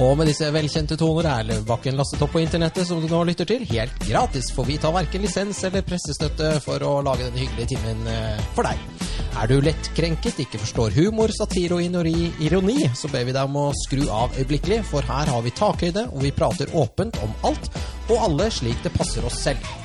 Og med disse velkjente toner er Løvbakken lastet opp på internettet, som du nå lytter til, helt gratis, for vi tar verken lisens eller pressestøtte for å lage denne hyggelige timen eh, for deg. Er du lettkrenket, ikke forstår humor, satire og ironi, så ber vi deg om å skru av øyeblikkelig, for her har vi takhøyde, og vi prater åpent om alt og alle slik det passer oss selv.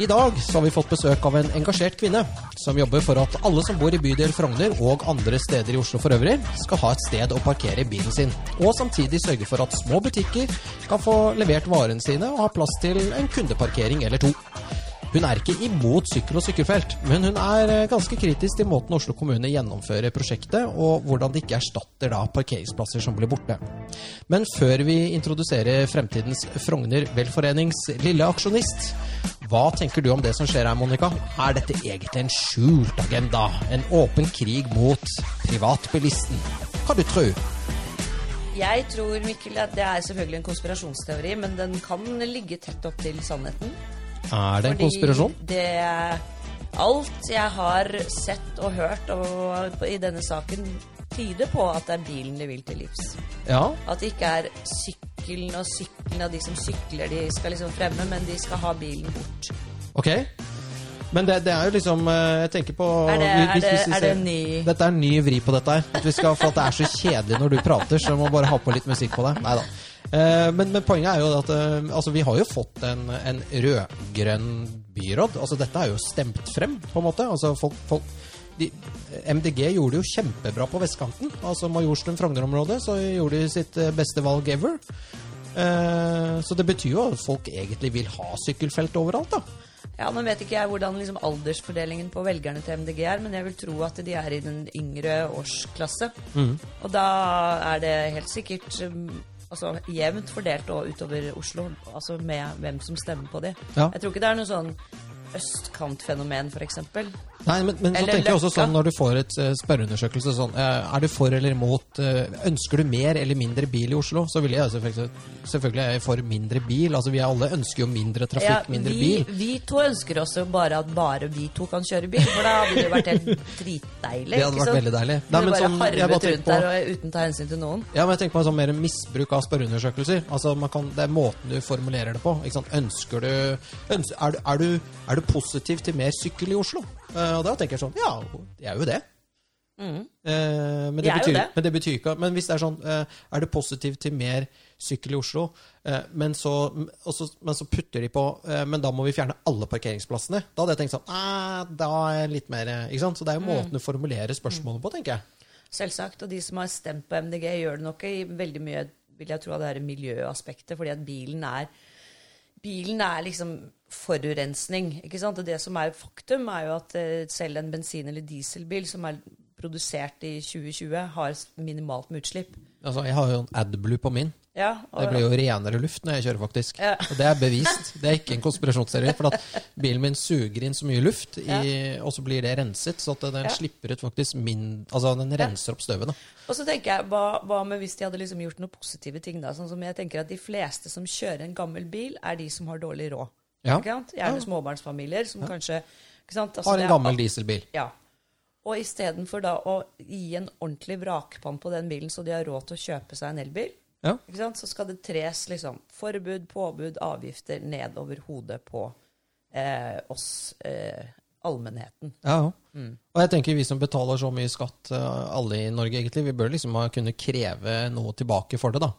I dag så har vi fått besøk av en engasjert kvinne som jobber for at alle som bor i bydel Frogner og andre steder i Oslo for øvrig, skal ha et sted å parkere bilen sin, og samtidig sørge for at små butikker kan få levert varene sine og ha plass til en kundeparkering eller to. Hun er ikke imot sykkel og sykkelfelt, men hun er eh, ganske kritisk til måten Oslo kommune gjennomfører prosjektet, og hvordan det ikke erstatter da parkeringsplasser som blir borte. Men før vi introduserer fremtidens Frogner velforenings lille aksjonist, hva tenker du om det som skjer her, Monica? Er dette egentlig en skjult agenda? En åpen krig mot privatbilisten? Hva du tror Jeg tror Mikkel, at det er selvfølgelig en konspirasjonsteori, men den kan ligge tett opp til sannheten. Er det en konspirasjon? Det Alt jeg har sett og hørt og, i denne saken, tyder på at det er bilen de vil til livs. Ja. At det ikke er sykkelen og sykkelen og de som sykler de skal liksom fremme, men de skal ha bilen bort. Ok. Men det, det er jo liksom eh, Jeg tenker på Er det, hvis- er hvis det, er det ny Dette er en ny vri på dette her. At vi skal, for at det er så kjedelig når du prater, så må bare ha på litt musikk på det. Neida. Eh, men, men poenget er jo at eh, altså, vi har jo fått en, en rød-grønn byråd. Altså, dette er jo stemt frem, på en måte. Altså, folk, folk de, MDG gjorde det jo kjempebra på vestkanten. Altså Majorstuen Frogner-området, så gjorde de sitt eh, beste valg ever. Eh, så det betyr jo at folk egentlig vil ha sykkelfelt overalt, da. Ja, Nå vet ikke jeg hvordan liksom aldersfordelingen på velgerne til MDG er, men jeg vil tro at de er i den yngre årsklasse. Mm. Og da er det helt sikkert altså, jevnt fordelt og utover Oslo, altså med hvem som stemmer på de. Ja. Jeg tror ikke det er noe sånn østkantfenomen, f.eks. Nei, men, men så tenker jeg også sånn når du får et eh, spørreundersøkelse sånn Er du for eller imot eh, Ønsker du mer eller mindre bil i Oslo? Så vil jeg selvfølgelig, selvfølgelig er jeg for mindre bil. Altså Vi alle ønsker jo mindre trafikk, mindre vi, bil. vi to ønsker også bare at bare vi to kan kjøre bil, for da hadde det vært helt dritdeilig. Det hadde vært veldig deilig. Nei, men sånn, jeg bare rundt på- der og uten ta hensyn til noen. Ja, men jeg tenker på sånn mer misbruk av spørreundersøkelser. Altså man kan, Det er måten du formulerer det på. Ikke sant? Ønsker du, ønsker, er, du, er, du, er du positiv til mer sykkel i Oslo? Eh, og da tenker jeg sånn Ja, jeg er jo det. Mhm. Eh, men, det betyr, det. men det betyr ikke Men hvis det er sånn eh, Er det positivt til mer sykkel i Oslo, men, så, og så, men så putter de på Men da må vi fjerne alle parkeringsplassene. Da hadde jeg tenkt sånn eh, Da er jeg litt mer Ikke sant? Så det er jo Mm. måten du formulerer spørsmålet på, tenker jeg. Selvsagt. Og de som har stemt på MDG, gjør det nok i veldig mye vil jeg tro av det her miljøaspektet, fordi at bilen er Bilen er liksom forurensning. ikke sant? Og det som er faktum, er jo at eh, selv en bensin- eller dieselbil som er produsert i 2020, har minimalt med utslipp. Altså, Jeg har jo en AdBlue på min. Ja, Det blir jo renere luft når jeg kjører, faktisk. Ja. Og det er bevist. Det er ikke en konspirasjonsteori. For at bilen min suger inn så mye luft, i, og så blir det renset, så at den Ja. slipper ut faktisk min Altså, den renser opp støvet, da. Og så tenker jeg, hva, hva med hvis de hadde liksom gjort noen positive ting? da? Sånn som jeg tenker at De fleste som kjører en gammel bil, er de som har dårlig råd. Ja. Gjerne Ja. småbarnsfamilier som kanskje sant? Altså, Har en gammel dieselbil. Ja. Og istedenfor da å gi en ordentlig vrakpann på den bilen, så de har råd til å kjøpe seg en elbil, Ja. ikke sant? så skal det tres liksom forbud, påbud, avgifter nedover hodet på eh, oss eh, allmennheten. Ja, ja. Mm. Og jeg tenker vi som betaler så mye skatt, eh, alle i Norge egentlig, vi bør liksom kunne kreve noe tilbake for det, da.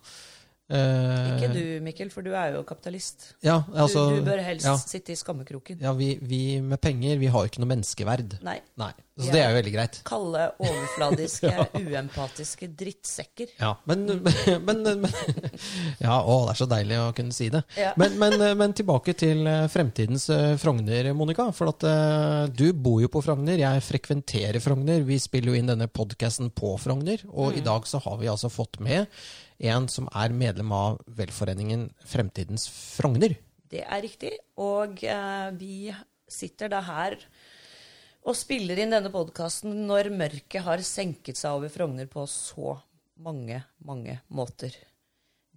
Eh, Ikke du, Mikkel, for du er jo kapitalist. Ja, altså, du, du bør helst ja, sitte i skammekroken. ja vi, vi med penger, vi har jo ikke noe menneskeverd. Nei. Nei. Så Ja. det er jo veldig greit. Kalde, overfladiske, uempatiske drittsekker. Ja, men, men, men Ja, å, det er så deilig å kunne si det. Ja. Men, men, men tilbake til eh, fremtidens eh, Frogner, Monica. For at uh, du bor jo på Frogner, jeg frekventerer Frogner. Vi spiller jo inn denne podkasten på Frogner, og i dag så har vi altså fått med en som er medlem av velforeningen Fremtidens Frogner. Det er riktig. Og eh, vi sitter da her og spiller inn denne podkasten når mørket har senket seg over Frogner på så mange, mange måter.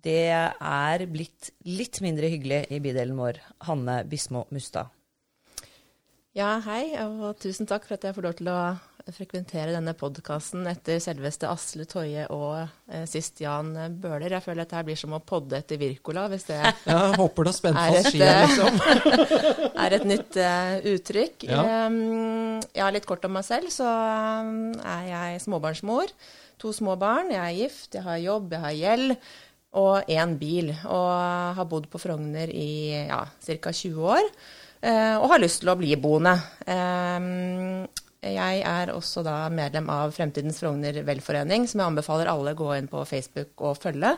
Det er blitt litt mindre hyggelig i bydelen vår. Hanne Bismo Mustad. Ja, hei, og tusen takk for at jeg får lov til å frekventere denne podkasten etter selveste Asle Toje og eh, sist Jan Bøhler. Jeg føler at dette blir som å podde etter Wirkola, hvis det Ja, håper det Er et, skia, eh, liksom. er et nytt uh, uttrykk. Ja. Um, ja, litt kort om meg selv, så um, er jeg småbarnsmor. To små barn. Jeg er gift, jeg har jobb, jeg har gjeld. Og én bil. Og har bodd på Frogner i ja, ca. 20 år. eh, og har lyst til å bli boende. Um, jeg er også da medlem av Fremtidens Frogner velforening, som jeg anbefaler alle å gå inn på Facebook og følge.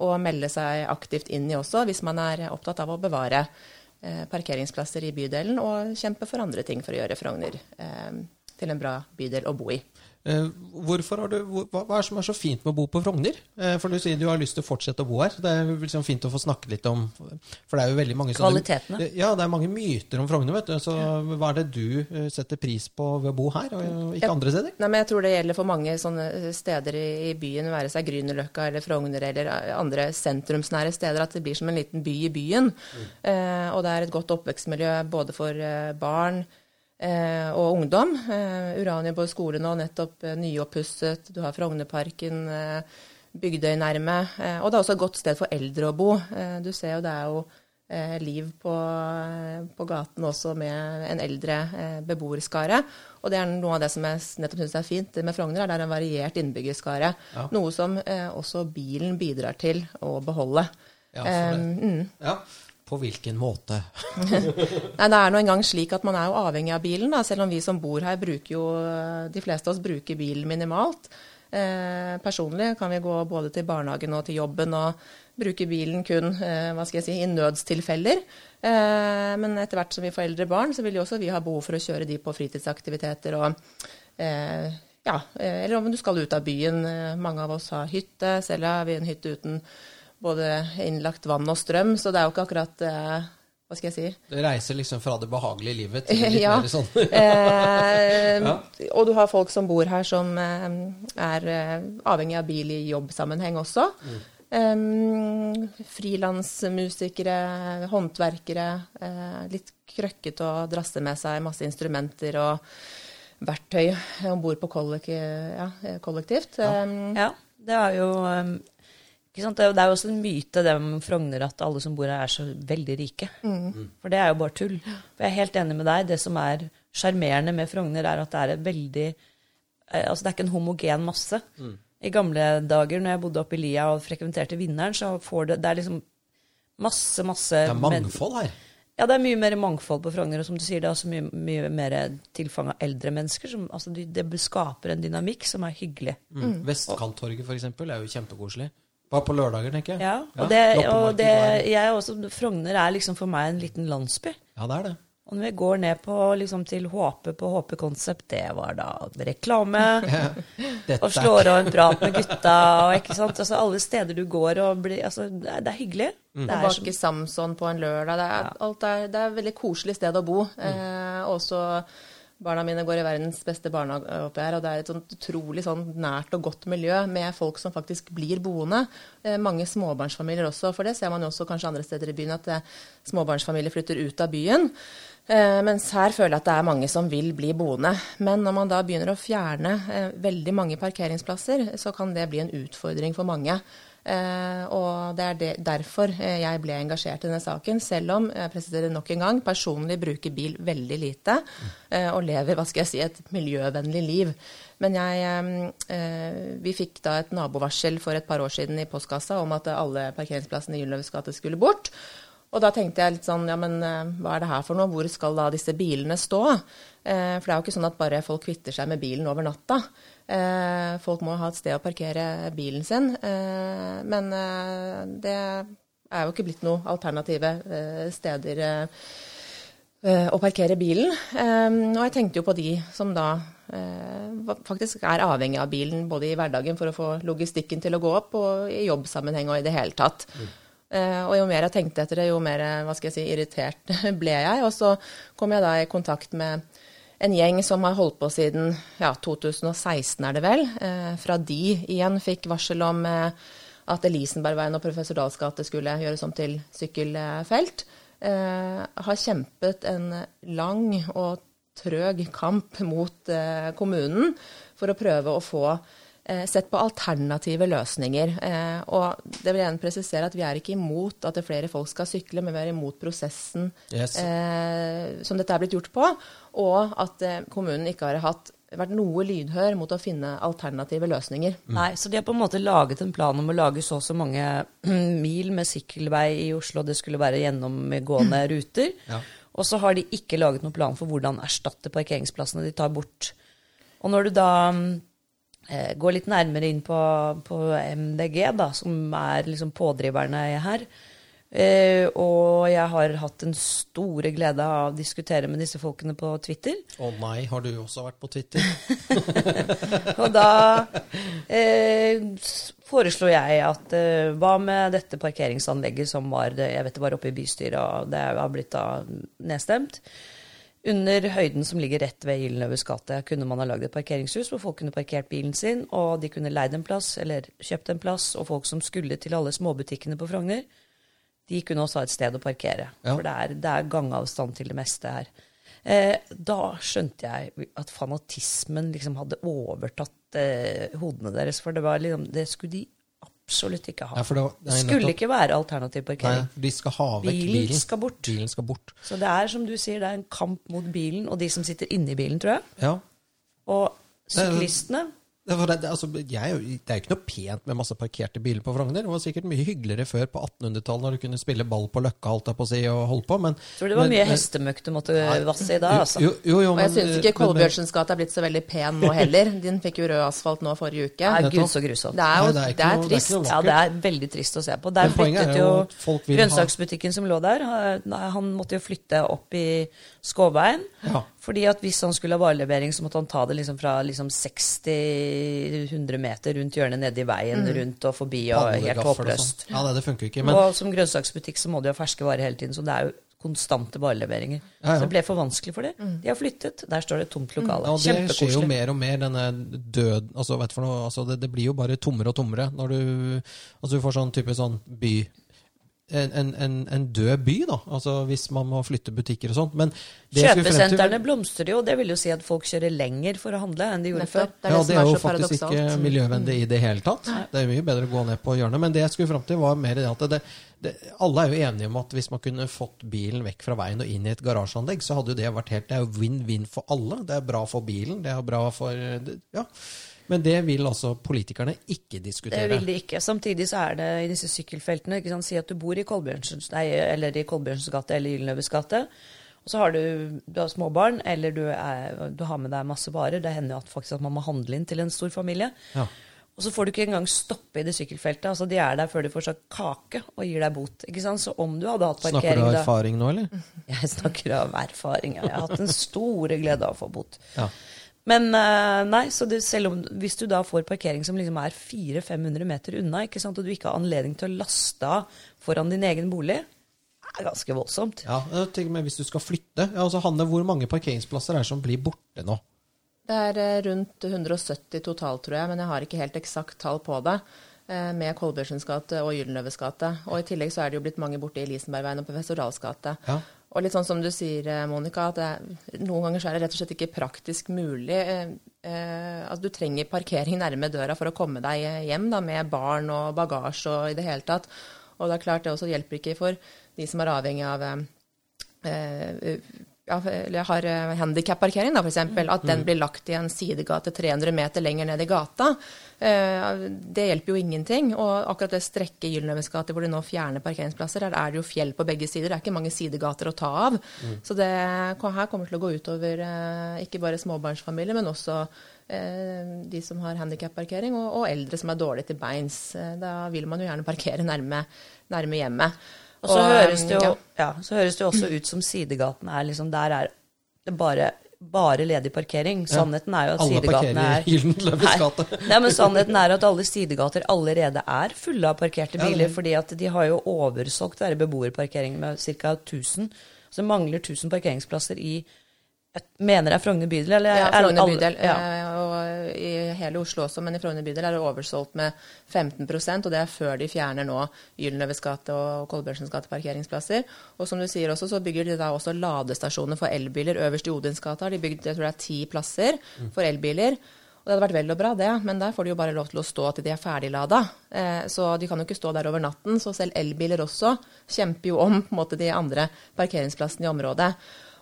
Og melde seg aktivt inn i også, hvis man er opptatt av å bevare eh, parkeringsplasser i bydelen og kjempe for andre ting for å gjøre Frogner eh, til en bra bydel å bo i. Eh, Hvorfor har du, hva, hva er det som er så fint med å bo på Frogner? Eh, For du sier du har lyst til å fortsette å bo her. Det er liksom fint å få snakke litt om For det er jo veldig mange sånne- Kvalitetene. Ja, det er mange myter om Frogner, vet du. Så hva er det du eh, setter pris på ved å bo her, og ikke jeg, andre steder? Nei, men jeg tror det gjelder for mange sånne steder i, i byen, være seg Grünerløkka eller Frogner eller andre sentrumsnære steder, at det blir som en liten by i byen. Eh, og det er et godt oppvekstmiljø både for eh, barn eh, og ungdom. Eh, Uranienborg skole nå nettopp eh, nyoppusset, du har Frognerparken. Eh, Bygdøynærme. Eh, og det er også et godt sted for eldre å bo. Eh, du ser jo det er jo eh, liv på, eh, på gaten også med en eldre eh, beboerskare. Og det er noe av det som jeg nettopp syns er fint med Frogner, er det er en variert innbyggerskare. Ja. Noe som eh, også bilen bidrar til å beholde. Ja, for det. Eh, mm. Ja, På hvilken måte? Nei, Det er nå engang slik at man er jo avhengig av bilen. Da. Selv om vi som bor her bruker jo De fleste av oss bruker bilen minimalt. Eh, personlig kan vi gå både til barnehagen og til jobben og bruke bilen kun eh, hva skal jeg si, i nødstilfeller. Eh, men etter hvert som vi får eldre barn, så vil jo også vi ha behov for å kjøre de på fritidsaktiviteter og eh, ja, eh, eller om du skal ut av byen. Eh, Mange av oss har hytte. Selv har vi en hytte uten både innlagt vann og strøm, så det er jo ikke akkurat eh, Hva skal jeg si? Det reiser liksom fra det behagelige livet til litt Ja. mer sånn Eh, Ja. Og du har folk som bor her som eh, er avhengig av bil i jobbsammenheng også. Mm. Um, Frilansmusikere, håndverkere. Uh, litt krøkkete å drasse med seg masse instrumenter og verktøy om bord på kollek ja, kollektivt. Eh, Ja, det er jo um? Det er jo- det er også en myte det med Frogner at alle som bor her, er så veldig rike. For det er jo bare tull. For jeg er helt enig med deg. Det som er sjarmerende med Frogner, er at det er et veldig eh, Altså, det er ikke en homogen masse. I gamle dager, når jeg bodde oppe i Lia og frekventerte Vinneren, så får det Det er liksom masse, masse Det er mangfold her. ja, det er mye mer mangfold på Frogner, og som du sier, det er også mye, mye mer tilfang av eldre mennesker. Som, altså, de, det skaper en dynamikk som er hyggelig. Mm. Vestkanttorget, for eksempel, er jo kjempekoselig. Bare på lørdager, tenker jeg. Ja, og, det, og det, jeg er også, Frogner er liksom for meg en liten landsby. Ja, det er det. Og når vi går ned på, liksom, til HP på HP Concept, det var da reklame. Dette og slår av en prat med gutta. Og, ikke sant? Altså, alle steder du går og blir altså, det, er, det er hyggelig. Mm. Det er Bak i Samson på en lørdag. Det er, alt er, det er et veldig koselig sted å bo. Mm. Eh, også barna mine går i verdens beste barnehage oppi her, og det er et sånt utrolig sånn nært og godt miljø med folk som faktisk blir boende. Eh, mange småbarnsfamilier også, for det ser man jo også kanskje andre steder i byen, at eh, småbarnsfamilier flytter ut av byen. Eh, mens her føler jeg at det er mange som vil bli boende. Men når man da begynner å fjerne veldig mange parkeringsplasser, så kan det bli en utfordring for mange. Eh, og det er derfor eh, jeg ble engasjert i denne saken, selv om jeg presiserer nok en gang, personlig bruker bil veldig lite eh, og lever hva skal jeg si, et miljøvennlig liv. Men jeg, eh, eh, vi fikk da et nabovarsel for et par år siden i postkassa om at alle parkeringsplassene i Gyllendorfs gate skulle bort. Og da tenkte jeg litt sånn, ja men eh, hva er det her for noe? Hvor skal da disse bilene stå? Eh, for det er jo ikke sånn at bare folk kvitter seg med bilen over natta. Eh, folk må ha et sted å parkere bilen sin. Eh, men eh, det er jo ikke blitt noe alternative steder å parkere bilen. Og jeg tenkte jo på de som da eh, faktisk er avhengig av bilen både i hverdagen for å få logistikken til å gå opp, og i jobbsammenheng og i det hele tatt. Eh, og jo mer jeg tenkte etter det, jo mer hva skal jeg si, irritert ble jeg. Og så kom jeg da i kontakt med en gjeng som har holdt på siden ja, 2016, er det vel. Eh, fra de igjen fikk varsel om eh, at Elisenbergveien og Professor Dahls gate skulle gjøres om til sykkelfelt. Eh, har kjempet en lang og trøg kamp mot eh, kommunen for å prøve å få sett på alternative løsninger. Eh, og det vil jeg gjerne presisere at vi er ikke imot at det flere folk skal sykle, men vi er imot prosessen Yes. eh, som dette er blitt gjort på, og at eh, kommunen ikke har hatt, vært noe lydhør mot å finne alternative løsninger. Nei, så de har på en måte laget en plan om å lage så og så mange mil med sykkelvei i Oslo. Det skulle være gjennomgående ruter. Ja. Og så har de ikke laget noen plan for hvordan erstatte parkeringsplassene de tar bort. Og når du da eh, går litt nærmere inn på, på MDG, da, som er liksom pådriverne her, eh, og jeg har hatt den store glede av å diskutere med disse folkene på Twitter, Å nei, har du også vært på Twitter? Og da eh, foreslo jeg at eh, hva med dette parkeringsanlegget som var jeg vet det var oppe i bystyret, og det har blitt da nedstemt. Under høyden som ligger rett ved Gyldenløves gate, kunne man ha lagd et parkeringshus hvor folk kunne parkert bilen sin, og de kunne leid en plass eller kjøpt en plass, og folk som skulle til alle småbutikkene på Frogner, de kunne også ha et sted å parkere. Ja. For det er, det er gangavstand til det meste her. Eh, da skjønte jeg at fanatismen liksom hadde overtatt eh, hodene deres. For det, var liksom, det skulle de absolutt ikke ha. Ja, det, det skulle ikke være alternativ Nei, parkering. de skal ha vekk Bilen bilen. skal bort. Bilen skal bort. Så det er som du sier, det er en kamp mot bilen og de som sitter inni bilen, tror jeg. Ja. Og syklistene Det, det, altså, jeg, det er jo ikke noe pent med masse parkerte biler på Frogner. Det var sikkert mye hyggeligere før på 1800-tallet, når du kunne spille ball på Løkka holdt på å si, og holde på, men Tror det var men- mye men- hestemøkk du måtte vasse i da, altså. Jo, jo, jo, Og jeg syns ikke men- men- Kolbjørnsens gate er blitt så veldig pen nå heller. Den fikk jo rød asfalt nå forrige uke. Nei, gud så grusomt. Det er jo Nei, det er noe- trist. Ja, det er veldig trist å se på. Der er flyttet jo at ha- grønnsaksbutikken som lå der, ha- han måtte jo flytte opp i Skåveien. Ja. Fordi at hvis han skulle ha varelevering, så måtte han ta det liksom fra liksom 60-100 meter rundt hjørnet, nede i veien, rundt og forbi, og helt håpløst. sånn. Ja, det, det funker ikke. Men Og som grønnsaksbutikk så må de ha ferske varer hele tiden, så det er jo konstante vareleveringer. Ja, ja. Så det ble for vanskelig for dem. De har flyttet. Der står det et tomt lokale. ja, det skjer jo mer og mer, denne død altså, vet for noe, altså, det, det blir jo bare tommere og tommere når du Altså, du får sånn type sånn by en, en, en, en død by, da. Altså hvis man må flytte butikker og sånt. Men det jeg til- blomstrer jo, det vil jo si at folk kjører lenger for å handle enn de gjorde før. Det er ja, det er er jo faktisk faktisk ikke paradoksalt. miljøvennlig i det hele tatt. Det er jo mye bedre å gå ned på hjørnet. Men det jeg skulle fram til, var mer det at det, det, alle er jo enige om at hvis man kunne fått bilen vekk fra veien og inn i et garasjeanlegg, så hadde jo det vært helt Det er jo win-win for alle. Det er bra for bilen, det er bra for Ja. Men det vil altså politikerne ikke diskutere? Det vil de ikke. Samtidig så er det i disse sykkelfeltene ikke sant, Si at du bor i Kolbjørnsens, nei, eller i Kolbjørnsens gate eller Gyldenløves gate. Og så har du, du har småbarn, eller du, er, du har med deg masse varer. Det hender jo at, faktisk at man må handle inn til en stor familie. Ja. Og så får du ikke engang stoppe i det sykkelfeltet. altså De er der før de får sagt kake og gir deg bot. ikke sant? Så om du hadde hatt parkering Snakker du av erfaring nå, eller? Jeg snakker av erfaring. ja. Jeg har hatt den store glede av å få bot. Ja. Men eh, nei, så det, selv om hvis du da får parkering som liksom er 400-500 meter unna, ikke sant, og du ikke har anledning til å laste av foran din egen bolig, det er ganske voldsomt. Ja, tenk meg Hvis du skal flytte ja, altså Hanne, Hvor mange parkeringsplasser er det som blir borte nå? Det er eh, rundt 170 totalt, tror jeg, men jeg har ikke helt eksakt tall på det. eh, Med Kolbjørnsens gate og Gyldenløves gate. Og i tillegg så er det jo blitt mange borte i Elisenbergveien og på Westerdals gate. Ja. Og litt sånn som du sier, eh, Monica, at det, noen ganger så er det rett og slett ikke praktisk mulig. Eh, eh, altså du trenger parkering nærme døra for å komme deg hjem da, med barn og bagasje og i det hele tatt. Og det er klart det også hjelper ikke for de som er avhengig av eh, eh, eller har eh, handikapparkering, f.eks. At den blir lagt i en sidegate 300 meter lenger ned i gata. Eh, det hjelper jo ingenting. Og akkurat det strekket i Gyldenløves gate hvor de nå fjerner parkeringsplasser, der er det jo fjell på begge sider. Det er ikke mange sidegater å ta av. Så det her kommer til å gå utover eh, ikke bare småbarnsfamilier, men også de som har handikapparkering, og, og eldre som er dårlige til beins. Da vil man jo gjerne parkere nærme, nærme hjemmet. Og så, Og, høres det jo, ja. ja, så høres det jo også ut som sidegatene er liksom Der er det bare, bare ledig parkering. Sannheten er jo at Alle sidegatene er i Nei, men sannheten er at alle sidegater allerede er fulle av parkerte biler. ja, fordi at de har jo oversolgt beboerparkeringen beboerparkering med ca. 1000. Så det mangler 1000 parkeringsplasser i Jeg mener det er Frogner bydel, eller Ja, er Frogner bydel. Ja. eh, Og i hele Oslo også, men i Frogner bydel er det oversolgt med 15% og det er før de fjerner nå Gyldenløves gate og Kolbjørnsens gate parkeringsplasser. Og som du sier også, så bygger de da også ladestasjoner for elbiler øverst i Odinsgata. Har de bygd jeg tror det er ti plasser for elbiler. Og det hadde vært vel og bra, det, men der får de jo bare lov til å stå til de er ferdiglada. Eh, så de kan jo ikke stå der over natten. Så selv elbiler også kjemper jo om på en måte, de andre parkeringsplassene i området.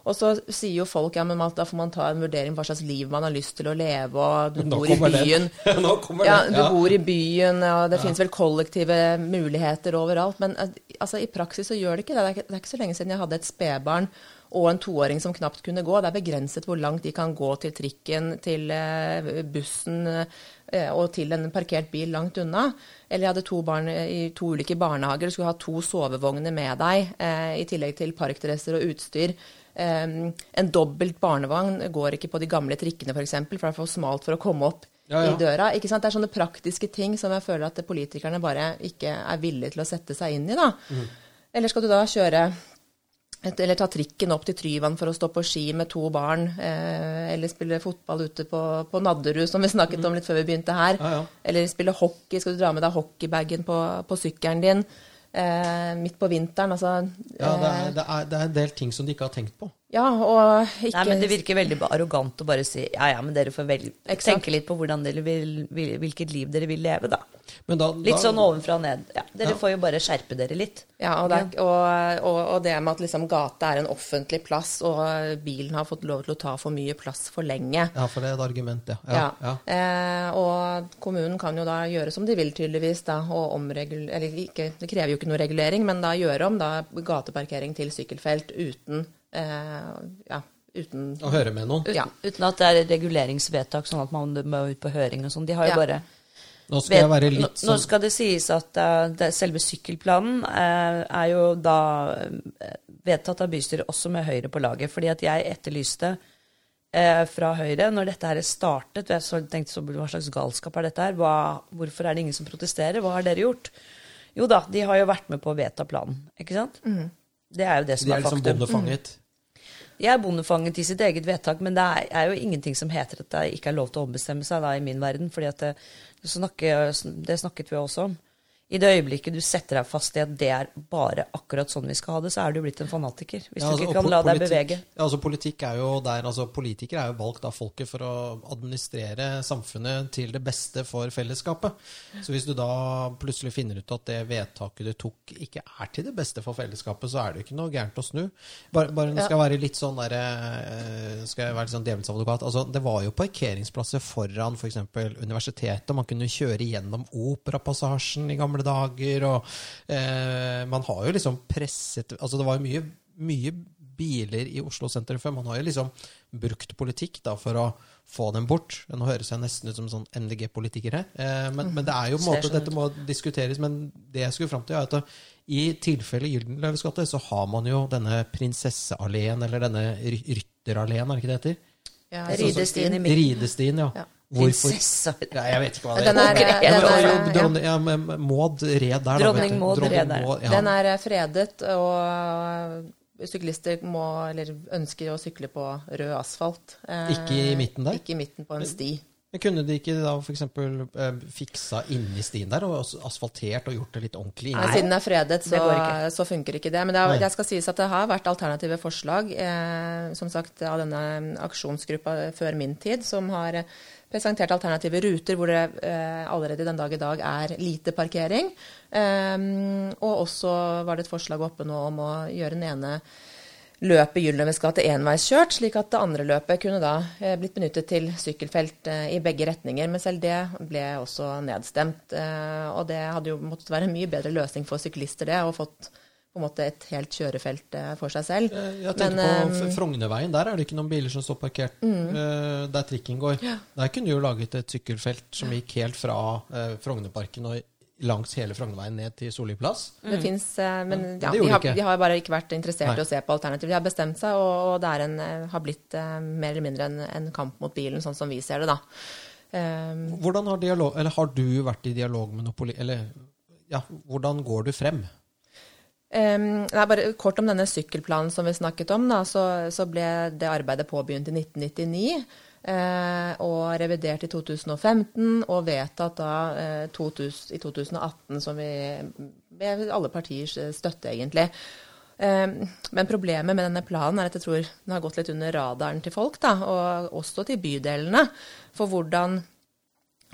Og så sier jo folk ja, men da får man ta en vurdering på hva slags liv man har lyst til å leve, og du bor i byen. Nå kommer Ja, du Ja. bor i byen, og det finnes vel kollektive muligheter overalt. Men eh, altså, i praksis så gjør det ikke det. Det er ikke, det er ikke så lenge siden jeg hadde et spedbarn og en toåring som knapt kunne gå. Det er begrenset hvor langt de kan gå til trikken, til eh, bussen eh, og til en parkert bil langt unna. Eller jeg hadde to barn i to ulike barnehager. Du skulle ha to sovevogner med deg, i tillegg til parkdresser og utstyr. Um, en dobbelt barnevogn går ikke på de gamle trikkene, f.eks., for, eksempel, for det er for smalt for å komme opp Ja, ja. i døra. Ikke sant? Det er sånne praktiske ting som jeg føler at politikerne bare ikke er villige til å sette seg inn i. da. Mm. Eller skal du da kjøre et, eller ta trikken opp til Tryvann for å stå på ski med to barn, eh, eller spille fotball ute på, på Nadderud, som vi snakket om litt før vi begynte her. Mm. Ja, ja. Eller spille hockey, skal du dra med deg hockeybagen på, på sykkelen din midt på vinteren. Altså, Ja, det eh, er, det, er, det er en del ting som de ikke har tenkt på. Ja, og ikke Nei, men Det virker veldig arrogant å bare si ja, ja, men dere får vel tenke litt på dere vil, vil, hvilket liv dere vil leve, da. Men da, Litt da, sånn ovenfra og ned. Ja, dere Ja. får jo bare skjerpe dere litt. Ja, og det, er, og, og, og det med at liksom gata er en offentlig plass, og bilen har fått lov til å ta for mye plass for lenge. Ja, for det er et argument, ja. Ja. ja, ja. Eh, og kommunen kan jo da gjøre som de vil, tydeligvis. Da, og omregulere eller ikke, det krever jo ikke noe regulering, men da gjøre om da gateparkering til sykkelfelt uten eh, ja, uten Å høre med noen. Ja. Uten at det er reguleringsvedtak, sånn at man må ut på høring og sånn. De har jo Ja. bare Nå skal jeg være nå, nå sånn skal det sies at eh, det, selve sykkelplanen eh, er jo da eh, vedtatt av bystyret også med Høyre på laget. Fordi at jeg etterlyste eh, fra Høyre, når dette her startet Jeg så, tenkte så, hva slags galskap er dette her? Hva, hvorfor er det ingen som protesterer? Hva har dere gjort? Jo da, de har jo vært med på å vedta planen. Ikke sant? Det er jo det som De er, er liksom faktum. bondefanget. De er bondefanget i sitt eget vedtak, men det er, er jo ingenting som heter at det ikke er lov til å ombestemme seg da, i min verden. fordi at det, det, snakker, det snakket vi også om. I det øyeblikket du setter deg fast i at det er bare akkurat sånn vi skal ha det, så er du blitt en fanatiker. Hvis Ja, altså, du ikke kan po- la deg politikk- bevege. Ja, altså politikk er jo der, altså Politikere er jo valgt av folket for å administrere samfunnet til det beste for fellesskapet. Så hvis du da plutselig finner ut at det vedtaket du tok, ikke er til det beste for fellesskapet, så er det jo ikke noe gærent å snu. Bare, bare nå skal jeg være litt sånn der, eh, skal jeg være litt sånn djevelens advokat. Altså, det var jo parkeringsplasser foran f.eks. universitetet. Man kunne kjøre gjennom Operapassasjen i gamle dager. og eh, Man har jo liksom presset altså Det var jo mye, mye biler i Oslo sentrum før. Man har jo liksom brukt politikk da for å få dem bort. Nå høres jeg nesten ut som sånn NDG-politiker her. Eh, men, men det er jo på en måte, sånn dette må diskuteres. Men det jeg skulle fram til, er at i tilfelle Gyldenløves gate, så har man jo denne prinsessealleen, eller denne ry- rytteralleen, er det ikke det heter? ja, Ridestien i midten. Ridestien, ja. Ja. Hvorfor? Prinsesse. Ja, jeg vet ikke hva det Den er, er, Maud red der, Dronning. Maud red der. Maud, ja. Den er fredet, og syklister må, eller ønsker å sykle på rød asfalt. Eh, Ikke i midten der? Ikke i midten på en sti. Men Kunne de ikke da f.eks. Eh, fiksa inni stien der, og asfaltert og gjort det litt ordentlig? Nei, siden det er fredet, så, går så funker ikke det. Men det, er, det skal sies at det har vært alternative forslag, eh, som sagt av denne aksjonsgruppa før min tid, som har eh, presentert alternative ruter hvor det eh, allerede den dag i dag er lite parkering. Eh, og også var det et forslag oppe nå om å gjøre den ene løpet Gyldenløves gate enveiskjørt, slik at det andre løpet kunne da eh, blitt benyttet til sykkelfelt eh, i begge retninger. Men selv det ble også nedstemt. Eh, og det hadde jo måttet være en mye bedre løsning for syklister, det, og fått på en måte et helt kjørefelt eh, for seg selv. Eh, Jeg tenker Men, på eh, Frognerveien. Der er det ikke noen biler som står parkert. mm. Der trikken går. Der kunne du jo laget et sykkelfelt som gikk helt fra Frognerparken og langs hele Frognerveien ned til Solli plass. Det finnes, eh, men Ja, ja, det de, har, de har bare ikke vært interessert Nei. i å se på alternativ. De har bestemt seg, og, og det er en, har blitt mer eller mindre en, en kamp mot bilen, sånn som vi ser det, da. Um, Hvordan har, dialog, eller har du vært i dialog med Nopoli... Eller ja, hvordan går du frem? Um, nei, bare Kort om denne sykkelplanen som vi snakket om. Da, så, så ble det arbeidet påbegynt i 1999. Eh, og revidert i 2015 og vedtatt da eh, 2000, i 2018, som vi med alle partiers eh, støtte, egentlig. Eh, men problemet med denne planen er at jeg tror den har gått litt under radaren til folk, da, og også til bydelene. For hvordan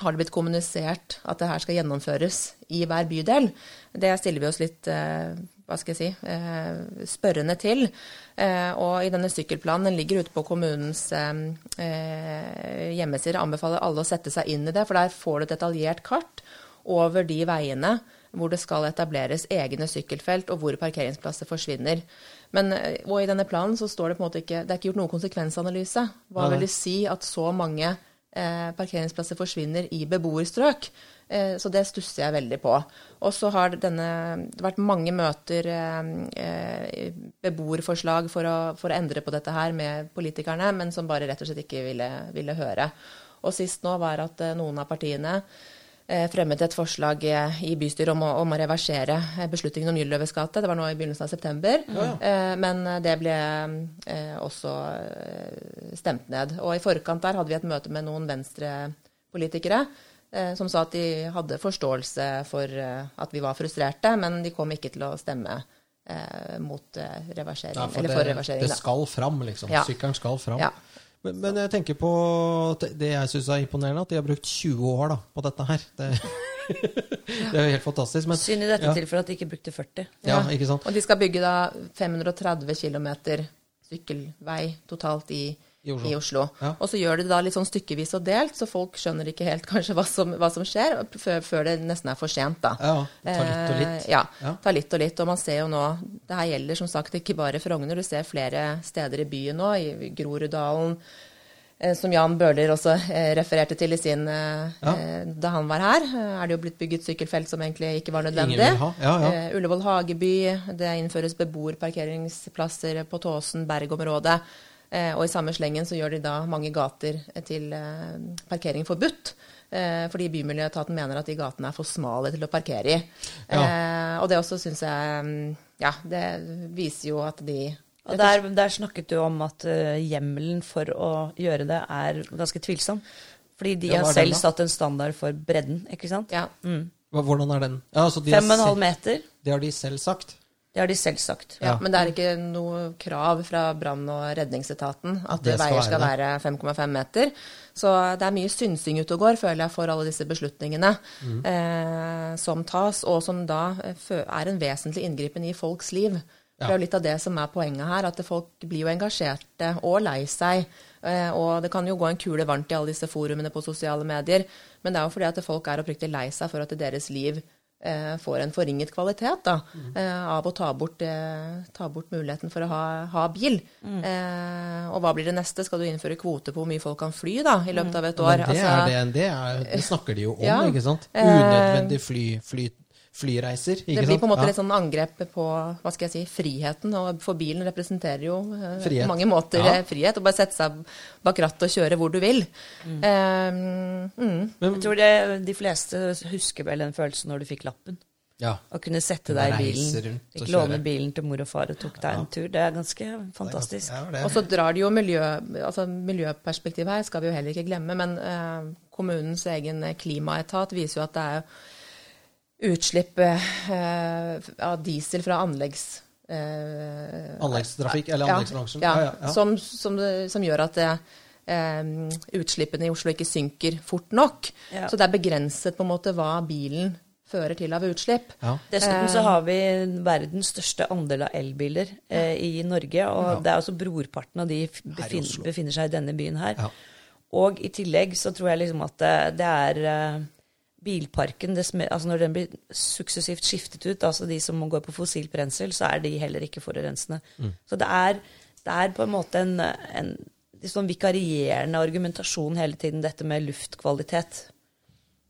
har det blitt kommunisert at det her skal gjennomføres i hver bydel? Det stiller vi oss litt eh, hva skal jeg si, eh, spørrende til. Eh, og i denne sykkelplanen, den ligger ute på kommunens hjemmesider, anbefaler alle å sette seg inn i det, for der får du et detaljert kart over de veiene hvor det skal etableres egne sykkelfelt, og hvor parkeringsplasser forsvinner. Men, og i denne planen så står det på en måte ikke Det er ikke gjort noen konsekvensanalyse. Hva vil det si at så mange eh, parkeringsplasser forsvinner i beboerstrøk. Eh, så det stusser jeg veldig på. Og så har denne, det vært mange møter, eh, beboerforslag for å, for å, endre på dette her med politikerne, men som bare rett og slett ikke ville, ville høre. Og sist nå var at eh, noen av partiene Eh, fremmet et forslag eh, i bystyret om å, om å reversere eh, beslutningen om Gylløves gate. Det var nå i begynnelsen av september. Ja. Men det ble også stemt ned. Og i forkant der hadde vi et møte med noen venstrepolitikere som sa at de hadde forståelse for at vi var frustrerte, men de kom ikke til å stemme mot reversering. Ja, eller for det, reversering. Det skal fram, liksom. Sykkelen skal fram. Ja. Men, men, jeg tenker på det jeg syns er imponerende, at de har brukt 20 år da, på dette her. Det, det er jo helt fantastisk. Men, Synd i dette ja. tilfellet at de ikke brukte 40. Ja, ikke sant? Og de skal bygge da 530 km sykkelvei totalt i i Oslo. I Oslo. Ja. Og så gjør de det da litt sånn stykkevis og delt, så folk skjønner ikke helt kanskje hva som, hva som skjer, før, før, det nesten er for sent. da. Ja, ta litt og litt. Eh, ja, ta litt og litt. Og man ser jo nå Det her gjelder som sagt ikke bare Frogner, du ser flere steder i byen nå, i Groruddalen. Eh, som Jan Bøhler også eh, refererte til i sin ja. Eh, da han var her. Er det jo blitt bygget sykkelfelt som egentlig ikke var nødvendig. Ja, ja. Ullevål Hageby. Det innføres beboerparkeringsplasser på Tåsen, Berg-området. Eh, og i samme slengen så gjør de da mange gater til eh, parkering forbudt. Eh, fordi Bymiljøetaten mener at de gatene er for smale til å parkere i. Ja. og det også syns jeg mm, Ja, det viser jo at de og der, der, snakket du om at uh, hjemmelen for å gjøre det er ganske tvilsom. Fordi de ja, har selv satt en standard for bredden, ikke sant? Ja. Mm. Hvordan er den? Ja, altså Fem og en halv meter. Det har de selv sagt? Det har de selv sagt. Ja, Men det er ikke noe krav fra brann- og redningsetaten at skal veier skal være 5,5 meter. Så det er mye synsing ute og går, føler jeg, for alle disse beslutningene mm. eh, som tas, og som da eh, er en vesentlig inngripen i folks liv. Ja. Det er jo litt av det som er poenget her, at folk blir jo engasjerte og lei seg. Eh, og det kan jo gå en kule varmt i alle disse forumene på sosiale medier, men det er jo fordi at folk er oppriktig lei seg for at deres liv får en forringet kvalitet da, mm. av å ta bort, eh, ta bort, muligheten for å ha, ha bil. Mm. Eh, og hva blir det neste? Skal du innføre kvote på hvor mye folk kan fly da, i løpet av et år? Men det, altså, er det, det, er, det snakker de jo om, ja, ikke sant? Unødvendig fly, fly, flyreiser. det blir på en måte ja. litt sånn angrep på hva skal jeg si, friheten. Og for bilen representerer jo eh, på mange måter ja. Eh, frihet. Å bare sette seg bak rattet og kjøre hvor du vil. Mm. Um, mm. Jeg tror det, de fleste husker vel den følelsen når du fikk lappen. Ja. Å kunne sette deg i bilen. Fikk låne bilen til mor og far og tok deg en tur. Det er ganske fantastisk. Og så drar det jo miljø, altså miljøperspektivet her, skal vi jo heller ikke glemme. Men eh, kommunens egen klimaetat viser jo at det er utslipp eh, av diesel fra anleggs... Eh, Anleggstrafikk, eller anleggsbransjen? Ja, ja, ja. Som, som, som, gjør at det, eh, utslippene i Oslo ikke synker fort nok. Så det er begrenset på en måte hva bilen fører til av utslipp. Dessuten så har vi verdens største andel av elbiler eh, i Norge. Og det er også brorparten av de befinner, befinner seg i denne byen her. Og i tillegg så tror jeg liksom at det, det er eh, bilparken, det, altså når den blir suksessivt skiftet ut, altså de som går på fossilt brensel, så er de heller ikke forurensende. Mm. Så det er, det er, på en måte en, en sånn vikarierende argumentasjon hele tiden, dette med luftkvalitet.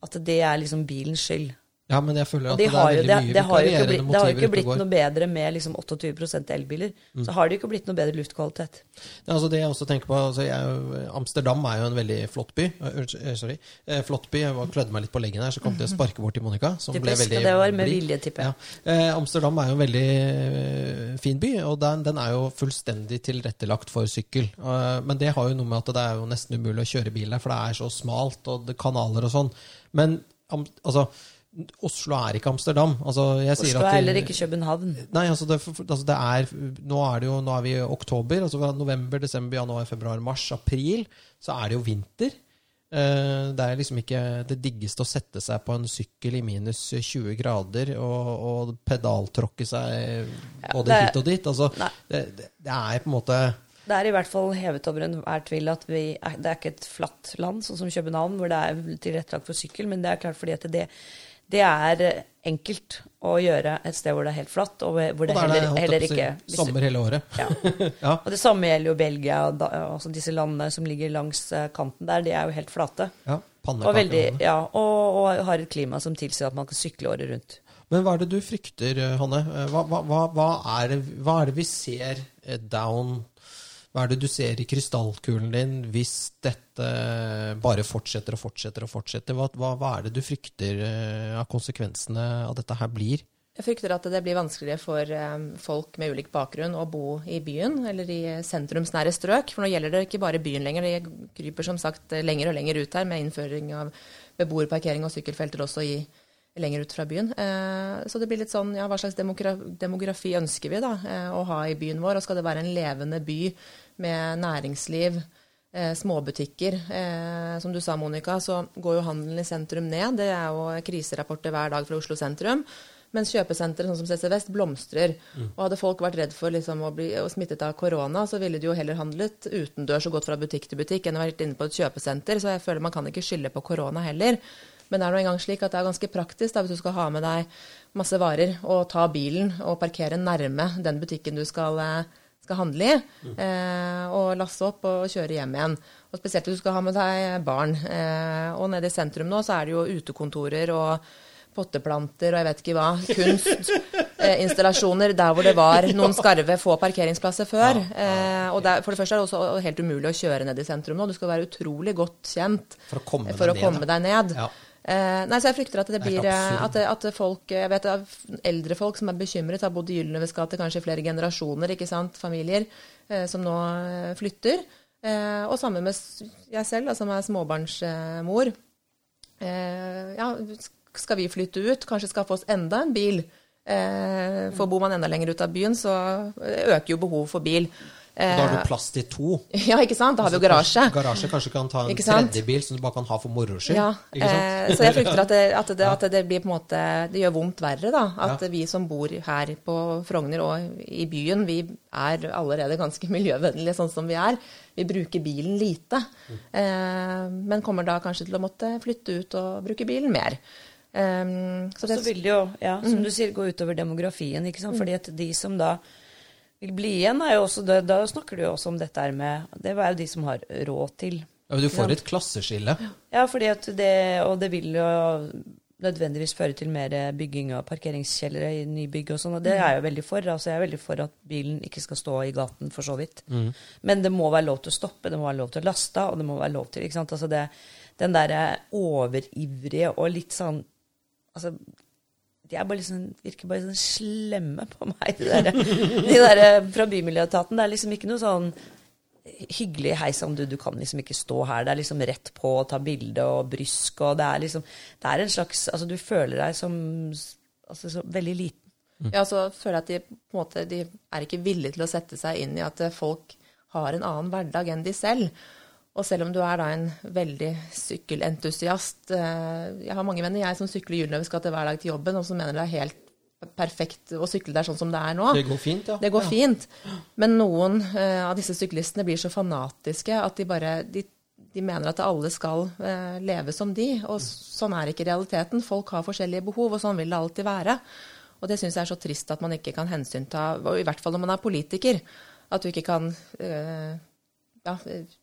At det er liksom bilens skyld. Ja, men jeg føler at de det er veldig det, mye det har jo ikke det har jo ikke blitt noe bedre med liksom 28 elbiler. Mm. Så har det jo ikke blitt noe bedre luftkvalitet. Det, altså det jeg også tenker på, altså jeg, er Amsterdam er jo en veldig flott by. Uh, sorry. Uh, flott by. Jeg klødde meg litt på leggen her, så kom det å sparke bort til Monica. Som ble veldig det var med vilje, tipper jeg. Ja. Uh, Amsterdam er jo en veldig eh, fin by, og den, den er jo fullstendig tilrettelagt for sykkel. Men det har jo noe med at det er jo nesten umulig å kjøre bil der, for det er så smalt, og det er kanaler og sånn. Men um, altså, Oslo er ikke Amsterdam. Altså, Oslo er heller ikke København. Nei, altså det, altså det er Nå er det jo Nå er vi i oktober. altså November, desember, januar, februar, mars, april. Så er det jo vinter. Eh, Det er liksom ikke det diggeste å sette seg på en sykkel i minus 20 grader og, og pedaltråkke seg både det er- hit og dit. Altså, det, det er på en måte Det er i hvert fall hevet over enhver tvil at vi det er ikke et flatt land, sånn som København, hvor det er tilrettelagt for sykkel. Men det er klart fordi at det, det er enkelt å gjøre et sted hvor det er helt flatt, og hvor det og er heller, holdt heller si, ikke hvis Sommer hele året. ja. Ja. Og det samme gjelder jo Belgia. og Da, altså disse landene som ligger langs eh, kanten der, de er jo helt flate. ja Og, veldig, ja, og, og har et klima som tilsier at man kan sykle året rundt. Men hva er det du frykter, eh, Hanne? Eh, Hva, hva, hva, er, det, hva er det vi ser eh, down Hva er det du ser i krystallkulen din hvis dette bare fortsetter og fortsetter og fortsetter? Hva, hva, hva er det du frykter eh, av konsekvensene av dette her blir? Jeg frykter at det blir vanskeligere for eh, folk med ulik bakgrunn å bo i byen eller i sentrumsnære strøk. For nå gjelder det ikke bare byen lenger, det kryper som sagt lenger og lenger ut her med innføring av beboerparkering og sykkelfelter også i, lenger ut fra byen. Eh, Så det blir litt sånn, ja, hva slags demografi ønsker vi da å ha i byen vår? Og skal det være en levende by med næringsliv? eh, småbutikker. Eh, som du sa, Monica, så går jo handelen i sentrum ned. Det er jo kriserapporter hver dag fra Oslo sentrum. Mens kjøpesentre sånn som CC Vest blomstrer. Og hadde folk vært redd for liksom, å bli å smittet av korona, så ville de jo heller handlet utendørs og gått fra butikk til butikk enn å vært inne på et kjøpesenter. Så jeg føler man kan ikke skylde på korona heller. Men det er nå engang slik at det er ganske praktisk da, hvis du skal ha med deg masse varer og ta bilen og parkere nærme den butikken du skal, eh, skal handle i, eh, og laste opp og kjøre hjem igjen. Og spesielt hvis du skal ha med deg barn. Eh, og nede i sentrum nå så er det jo utekontorer og potteplanter og jeg vet ikke hva. Kunstinstallasjoner der hvor det var noen skarve få parkeringsplasser før. Eh, og der, for det første er det også helt umulig å kjøre ned i sentrum nå. Du skal være utrolig godt kjent For å komme for deg å ned, komme deg ned. Eh, nei, så jeg frykter at det blir eh, at, at folk Jeg vet eldre folk som er bekymret, har bodd i Gyldenløves gate kanskje i flere generasjoner, ikke sant, familier eh, som nå eh, flytter. Eh, og sammen med jeg selv, da, som er småbarnsmor. Eh, ja, skal vi flytte ut? Kanskje skaffe oss enda en bil? Eh, for bor man enda lenger ut av byen, så øker jo behovet for bil. Da har Eh, du plass til to. ja, ikke sant? Da har vi jo garasje. Garasje kanskje kan ta en tredje bil som du bare kan ha for moro skyld. Ja, eh, så jeg frykter at det, at, det, at det blir på en måte Det gjør vondt verre, da. At Ja. vi som bor her på Frogner og i byen, vi er allerede ganske miljøvennlige sånn som vi er. Vi bruker bilen lite. Mm. Eh, men kommer da kanskje til å måtte flytte ut og bruke bilen mer. Så det, Så vil det jo, ja, som du sier, gå utover demografien. ikke sant? Fordi at de som da vil bli igjen, er jo også det, Da snakker du jo også om dette her med Det er jo de som har råd til. Ja, men du får et klasseskille. Ja, fordi at det, og det vil jo nødvendigvis føre til mer bygging av parkeringskjellere i nybygg og sånn, og det er jeg jo veldig for. Altså jeg er veldig for at bilen ikke skal stå i gaten, for så vidt. Men det må være lov til å stoppe, det må være lov til å laste, og det må være lov til ikke sant? Altså det, Den derre overivrige og litt sånn Altså de er bare liksom, virker bare sånn slemme på meg, de der, de der fra Bymiljøetaten. Det er liksom ikke noe sånn hyggelig Hei sann, du, du kan liksom ikke stå her. Det er liksom rett på å ta bilde og brysk, og det er liksom Det er en slags Altså, du føler deg som altså, så veldig liten. Ja, så føler jeg at de på en måte de er ikke villige til å sette seg inn i at eh, folk har en annen hverdag enn de selv. Og selv om du er da en veldig sykkelentusiast eh, Jeg har mange venner jeg som sykler Gyldenløves gate hver dag til jobben, og som mener det er helt perfekt å sykle der sånn som det er nå. Det går fint, ja. Det går ja. fint. Men noen eh, av disse syklistene blir så fanatiske at de bare de, de mener at alle skal eh, leve som de. Og sånn er ikke realiteten. Folk har forskjellige behov, og sånn vil det alltid være. Og det syns jeg er så trist at man ikke kan hensynta, i hvert fall når man er politiker, at du ikke kan eh, ja,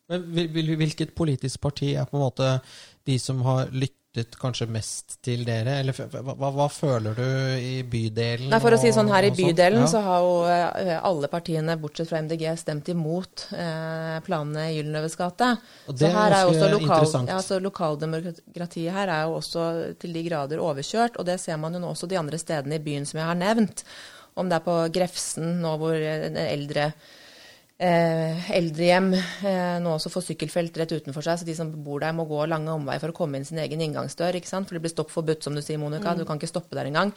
Men hvil- hvil- hvilket politisk parti er på en måte de som har lyttet kanskje mest til dere? Eller hva, hva, føler du i bydelen? Nei, for å si sånn, Her i bydelen Ja. så har jo eh, alle partiene, bortsett fra MDG, stemt imot eh, planene i Gyldenløves gate. Og Så det er her er også lokal, ja, lokaldemokratiet her er jo også til de grader overkjørt. Og det ser man jo nå også de andre stedene i byen som jeg har nevnt. Om det er på Grefsen, nå hvor den eldre eh, eldrehjem eh, nå også får sykkelfelt rett utenfor seg, så de som bor der må gå lange omveier for å komme inn sin egen inngangsdør. ikke sant? For det blir stopp forbudt, som du sier, Monica. Du kan ikke stoppe der engang.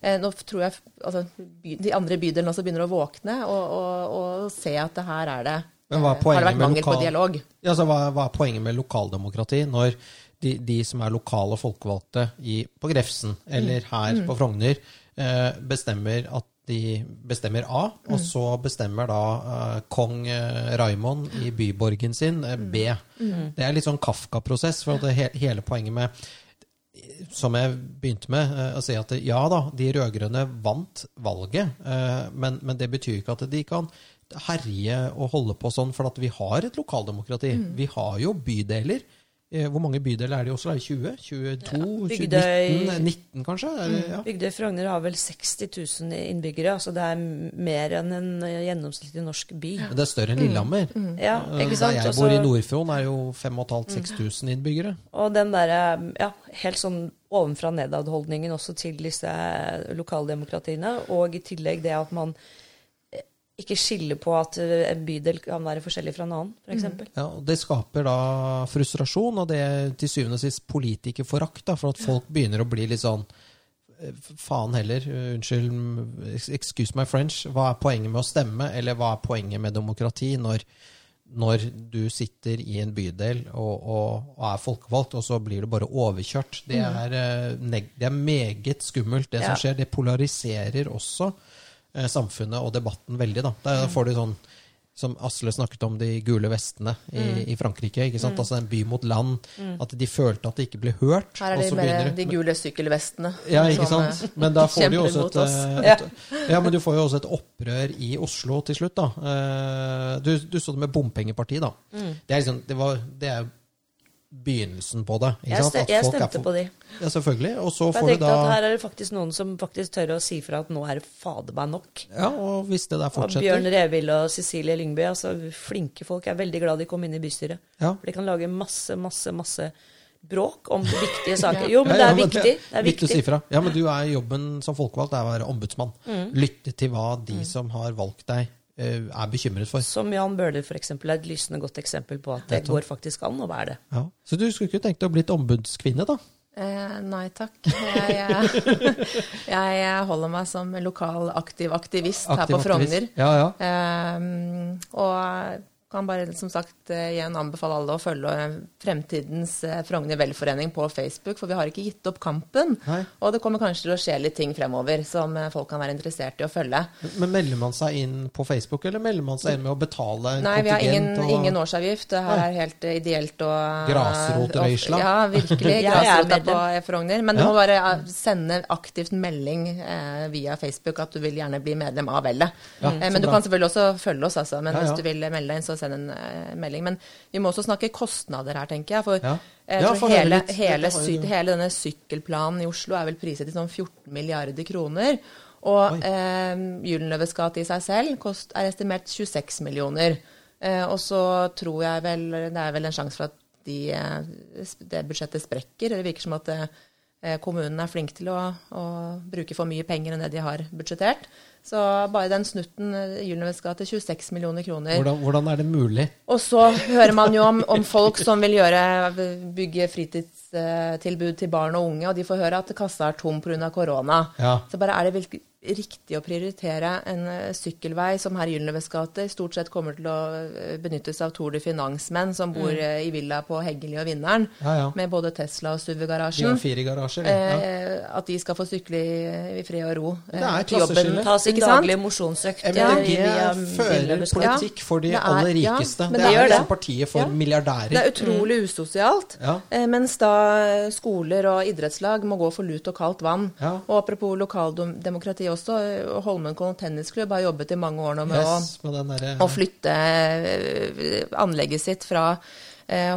Eh, nå tror jeg altså, by, de andre bydelene også begynner å våkne og, og, og se at det her er det Men hva er eh, har det vært mangel mangel på dialog. Ja, altså, hva, hva er poenget med lokaldemokrati når de, de som er lokale folkevalgte i, på Grefsen eller Mm. her på Frogner, eh, bestemmer at de bestemmer A, Mm. og så bestemmer da uh, kong eh, Raimond i byborgen sin eh, B. Mm. Det er litt sånn Kafka-prosess, for det he, hele poenget med som jeg begynte med, å si at ja da, de rød-grønne vant valget, men, men det betyr ikke at de kan herje og holde på sånn, for at vi har et lokaldemokrati. Mm. Vi har jo bydeler. Eh, Hvor mange bydeler er det i Oslo? Er det 20? 22? Ja, Bygdøy- 19, 19 kanskje? Er det, ja. Bygdøy Frogner har vel 60 000 innbyggere, altså det er mer enn en gjennomsnittlig norsk by. Men det er større enn Lillehammer. Ja, Eh, ikke sant? Der jeg bor i Nord-Fron, er jo 5500-6000 innbyggere. Og den derre ja, helt sånn ovenfra nedad-holdningen også til disse lokaldemokratiene, og i tillegg det at man eh, ikke skille på at eh, en bydel kan være forskjellig fra en annen, f.eks. Ja, og Det skaper da frustrasjon, og det er til syvende og sist politikerforakt. da, For at folk begynner å bli litt sånn eh, Faen heller, eh, unnskyld, excuse my French. Hva er poenget med å stemme, eller hva er poenget med demokrati når, når du sitter i en bydel og, og, og er folkevalgt, og så blir du bare overkjørt? Det er, eh, det er meget skummelt, det Ja. som skjer. Det polariserer også samfunnet og debatten veldig. Da, da får du sånn som Asle snakket om de gule vestene i, Mm. i Frankrike. ikke sant? Altså en by mot land. At de følte at de ikke ble hørt. Her er det mer begynner de gule sykkelvestene. ja, ikke sant? eh, Men da får du jo også et, eh, et Ja, men du får jo også et opprør i Oslo til slutt, da. Eh, Du, du så det med bompengepartiet, da. Mm. Det er liksom Det, var, det er begynnelsen på det. Jeg, sant? ste, At jeg stemte på de. Ja, selvfølgelig. Og så får du da at her er det faktisk noen som faktisk tør å si fra at nå er det fader meg nok. Ja, og hvis det der Og Bjørn fortsetter Revild og Cecilie Lyngby, altså flinke folk. Jeg er veldig glad de kom inn i bystyret. ja. For de kan lage masse, masse, masse bråk om viktige saker. Jo, men det er viktig. Det er viktig å si viktig. fra. Ja, men du er jobben som folkevalgt er å være ombudsmann. Mm. Lytte til hva de som har valgt deg, er bekymret for. Som Jan Bøhler for eksempel, er et lysende godt eksempel på at det går faktisk an å være det. Ja. Så du skulle ikke tenkt å bli et ombudskvinne, da? Eh, nei takk. Jeg, jeg, jeg holder meg som lokal aktiv aktivist her på Frogner. Ja, ja. Eh, og kan bare som sagt eh, igjen anbefale alle å følge eh, Fremtidens eh, Frogner velforening på Facebook, for vi har ikke gitt opp kampen. Nei. Og det kommer kanskje til å skje litt ting fremover som folk kan være interessert i å følge. Men melder man seg inn på Facebook, eller melder man seg inn med å betale en Nei, vi har ingen, og- ingen årsavgift. Det her Nei. er helt ideelt og Grasrotrøysla. Ja, virkelig. Jeg er Grasrota på. Frogner. Men du Ja. må bare sende aktivt melding eh, via Facebook at du vil gjerne bli medlem av Vellet. Ja, eh, men du bra. kan selvfølgelig også følge oss, altså. Men Ja, ja. hvis du vil melde deg inn, så send en uh, melding. Men vi må også snakke kostnader her, tenker jeg. For, Ja. eh, Ja, for få hele, litt. hele, Dette sy hele denne sykkelplanen i Oslo er vel priset til sånn 14 milliarder kroner. Og eh, Gyldenløves gate i seg selv kost, er estimert 26 millioner. Eh, og så tror jeg vel Det er vel en sjanse for at de, eh, det budsjettet sprekker. Det virker som at eh, kommunen er flink til å, å bruke for mye penger enn det de har budsjettert. Så bare den snutten, eh, Gyldenløves gate, 26 millioner kroner. Hvordan, hvordan er det mulig? Og så hører man jo om, om folk som vil gjøre, bygge fritidstilbud til barn og unge, og de får høre at kassa er tom pga. korona. Ja. Så bare er det riktig å prioritere en eh, sykkelvei som her i Gyldenløves gate stort sett kommer til å eh, benyttes av Tour de Finance-menn som bor mm. i villa på Heggeli og Vinneren, Ja, ja. med både Tesla og SUV-garasjen. fire garasjer. Ja. Eh, at de skal få sykle i, i fred og ro Det er eh, til jobben. klasseskille. Ta sin daglige mosjonsøkt. MDG fører politikk for de er- aller rikeste. det, det er liksom partiet for Ja. milliardærer. Det er utrolig usosialt. Ja. Eh, mens da skoler og idrettslag må gå for lut og kaldt vann. Ja. Og apropos lokaldemokrati også, eh, Holmenkollen tennisklubb har jobbet i mange år nå med Yes, med den derre- å, å flytte eh, anlegget sitt fra eh,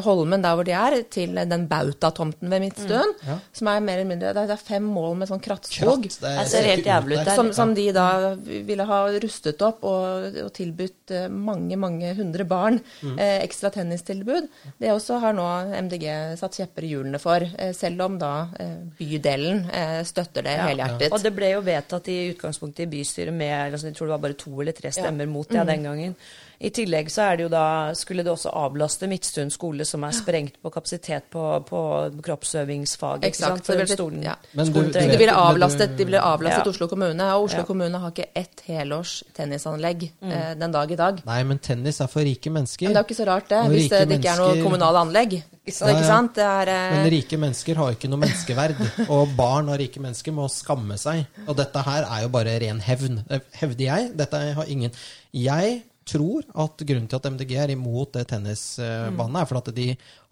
Holmen, der hvor de er, til den bautatomten ved Midtstuen. Ja. Som er mer eller mindre Det er, fem mål med sånn krattskog. Kratt, det ser helt jævlig ut der. Som, som de da ville ha rustet opp og, og tilbudt eh, mange, mange hundre barn Mm. eh, ekstra tennistilbud. Det også har nå MDG satt kjepper i hjulene for, eh, selv om da eh, bydelen eh, støtter det helhjertet. Og det ble jo vedtatt i utgangspunktet i bystyret med altså, jeg tror det var bare to eller tre stemmer mot det den gangen. I tillegg så er det jo da, skulle det også avlaste Midtstuen skole, som er sprengt på kapasitet på, på kroppsøvingsfaget. sant? så det ble- stolen, ja. Men du- du Så de ville avlastet, de ville avlastet Ja. Oslo kommune, og Oslo Ja. kommune har ikke ett helårs tennisanlegg eh, den dag i dag. Nei, men tennis er for rike mennesker. Men det er jo ikke så rart, det, Og hvis det, det ikke er noe kommunale anlegg. Så, Ja, ja. ikke sant? Det er, eh, Men rike mennesker har jo ikke noe menneskeverd. Og barn av rike mennesker må skamme seg. Og dette her er jo bare ren hevn. Hevder jeg. Dette har ingen Jeg tror at grunnen til at MDG er imot det tennisbanen, er for at de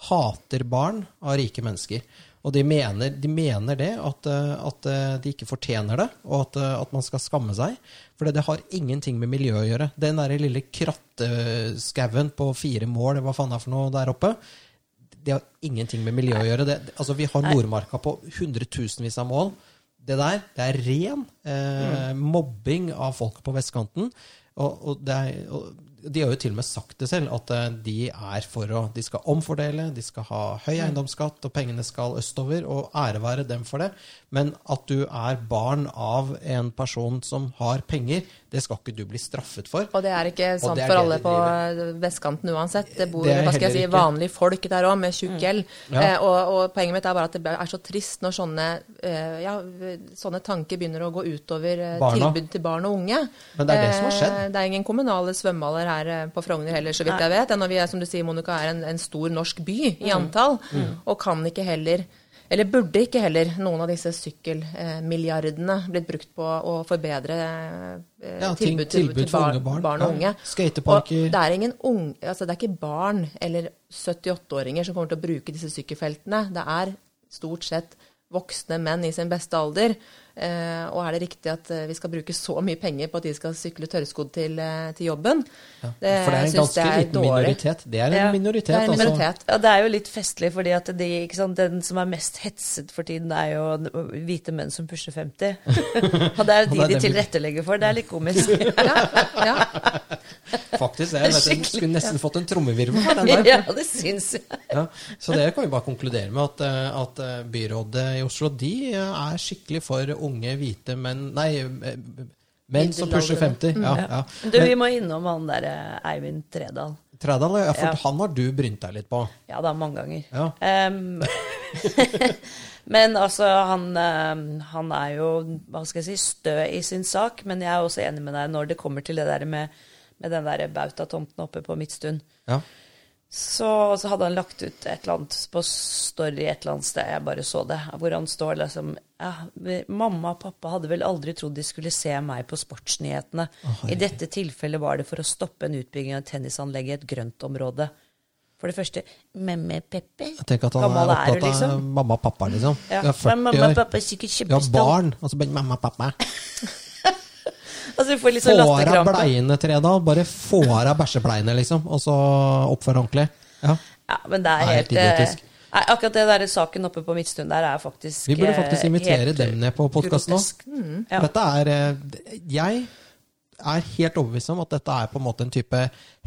hater barn av rike mennesker. Og de mener, de mener det, at, eh, at eh, de ikke fortjener det, og at, eh, at man skal skamme seg. For det har ingenting med miljø å gjøre. Den der lille kratteskauen på fire mål, hva faen er for noe der oppe, det har ingenting med miljø å gjøre. Det, det- altså, vi har Nordmarka på hundretusenvis av mål. Det der det er ren eh, mobbing av folk på vestkanten. Og, og, er, og de har jo til og med sagt det selv, at eh, de er for å De skal omfordele, de skal ha høy eiendomsskatt, og pengene skal østover. Og ære være dem for det. Men at du er barn av en person som har penger, det skal ikke du bli straffet for. Og det er ikke sant for alle på vestkanten uansett. Det bor Det hva skal jeg si, vanlige folk der òg, med tjukk gjeld. Ja. Eh, og, og poenget mitt er bare at det er så trist når sånne, eh, ja, sånne tanker begynner å gå utover eh, tilbud til barn og unge. Men det er det som har skjedd. Eh, det er ingen kommunale svømmehaller her eh, på Frogner heller, så vidt jeg vet. Ennå vi er, som du sier, Monica, er en, en stor norsk by i antall. Og kan ikke heller eller burde ikke heller noen av disse sykkelmilliardene blitt brukt på å forbedre eh, Ja, ting- tilbud, til, tilbud til bar, barn. barn og Ja. unge. Skateparker. Og det er ingen ung, altså det er ikke barn eller 78-åringer som kommer til å bruke disse sykkelfeltene. Det er stort sett voksne menn i sin beste alder. Eh, og er det riktig at eh, vi skal bruke så mye penger på at de skal sykle tørrskodd til, eh, til jobben? Ja, for det er en ganske liten minoritet. Det er en Ja, minoritet, det er en altså. minoritet. Ja, det er jo litt festlig, fordi at de, ikke sant, den som er mest hetset for tiden, er jo hvite menn som pusher 50. Og det er jo de er de tilrettelegger for. Det er litt komisk. Ja, ja. Faktisk. Jeg, vet, jeg skulle nesten fått en trommevirvel for den der. ja, det syns jeg. Ja, så det kan vi bare konkludere med at, eh, at eh, byrådet i Oslo de eh, er skikkelig for unge hvite menn Nei, menn som pusher 50. Ja, ja. Du, vi må innom han der Eivind Tredal. Tredal, ja, for Ja. han har du brynt deg litt på. Ja da, mange ganger. Ja. Em, men altså, han, han er jo, hva skal jeg si, stø i sin sak. Men jeg er også enig med deg når det kommer til det der med, med den der bautatomten oppe på Midtstund. Ja. Så, så hadde han lagt ut et eller annet på Story et eller annet sted, jeg bare så det, hvor han står liksom ja, Mamma og pappa hadde vel aldri trodd de skulle se meg på sportsnyhetene. I dette tilfellet var det for å stoppe en utbygging av tennisanlegget i et grøntområde. For det første Memme Peppe. Jeg tenker at han Gammel er opptatt av liksom? mamma og pappa, liksom. Ja. Du 40 Men mamma og pappa er sikkert Du har barn, og så bare mamma og pappa. Altså, vi får litt sånn Få av bleiene, Tredal. Bare få av bæsjebleiene, liksom. Og så oppfør ordentlig. Ja. Ja, men det er helt helt eh, Nei, akkurat det der saken oppe på Midtstuen der er faktisk Vi burde faktisk eh, invitere dem ned på podkasten nå. Mm, Ja. Dette er eh, Jeg er helt overbevist om at dette er på en måte en type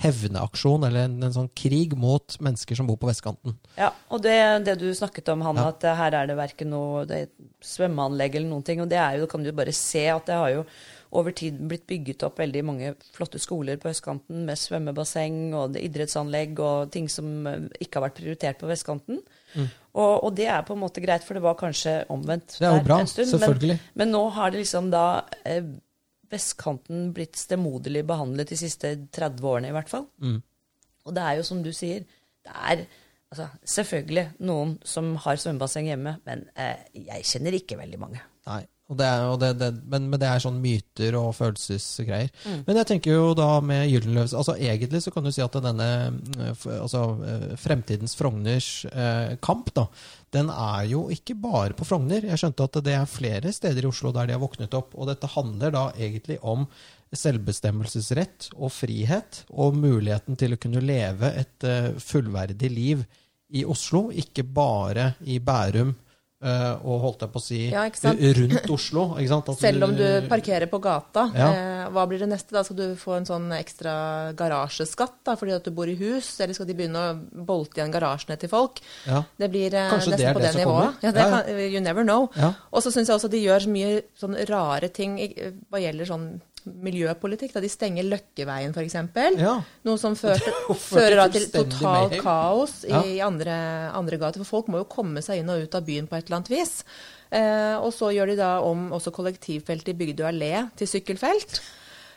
hevneaksjon, eller en, en sånn krig mot mennesker som bor på vestkanten. Ja, og det, det du snakket om, Hanne, at eh, her er det verken noe det svømmeanlegg eller noen ting. Og det er jo, kan du bare se at det har jo over tid blitt bygget opp veldig mange flotte skoler på østkanten med svømmebasseng og idrettsanlegg og ting som eh, ikke har vært prioritert på vestkanten. Og, og det er på en måte greit, for det var kanskje omvendt Det er jo bra, en stund. selvfølgelig. Men, men nå har det liksom da eh, vestkanten blitt stemoderlig behandlet de siste 30 årene, i hvert fall. Mm. Og det er jo som du sier, det er altså, selvfølgelig noen som har svømmebasseng hjemme, men eh, jeg kjenner ikke veldig mange. Nei. Det er, det, det, men, men det er sånn myter og følelsesgreier. Men jeg tenker jo da med Gyldenløves altså Egentlig så kan du si at denne eh, altså, eh, Fremtidens Frogners eh, kamp, da, den er jo ikke bare på Frogner. Jeg skjønte at det er flere steder i Oslo der de har våknet opp. Og dette handler da egentlig om selvbestemmelsesrett og frihet, og muligheten til å kunne leve et eh, fullverdig liv i Oslo, ikke bare i Bærum og holdt jeg på å si Ja, rundt Oslo. At Selv om du parkerer på gata, Ja. eh, hva blir det neste? Da skal du få en sånn ekstra garasjeskatt da, fordi at du bor i hus, eller skal de begynne å bolte igjen garasjene til folk? Ja. Det blir eh, Kanskje det på det det, nivået. Ja, det. Kan, you never know. Og så syns jeg også at de gjør så mye sånn rare ting hva gjelder sånn miljøpolitikk. Da de stenger Løkkeveien, f.eks. Ja. Noe som fører til totalt kaos i Ja. andre, andre gater. For folk må jo komme seg inn og ut av byen på et eller annet vis. Eh, og så gjør de da om også kollektivfeltet i Bygdøy allé til sykkelfelt.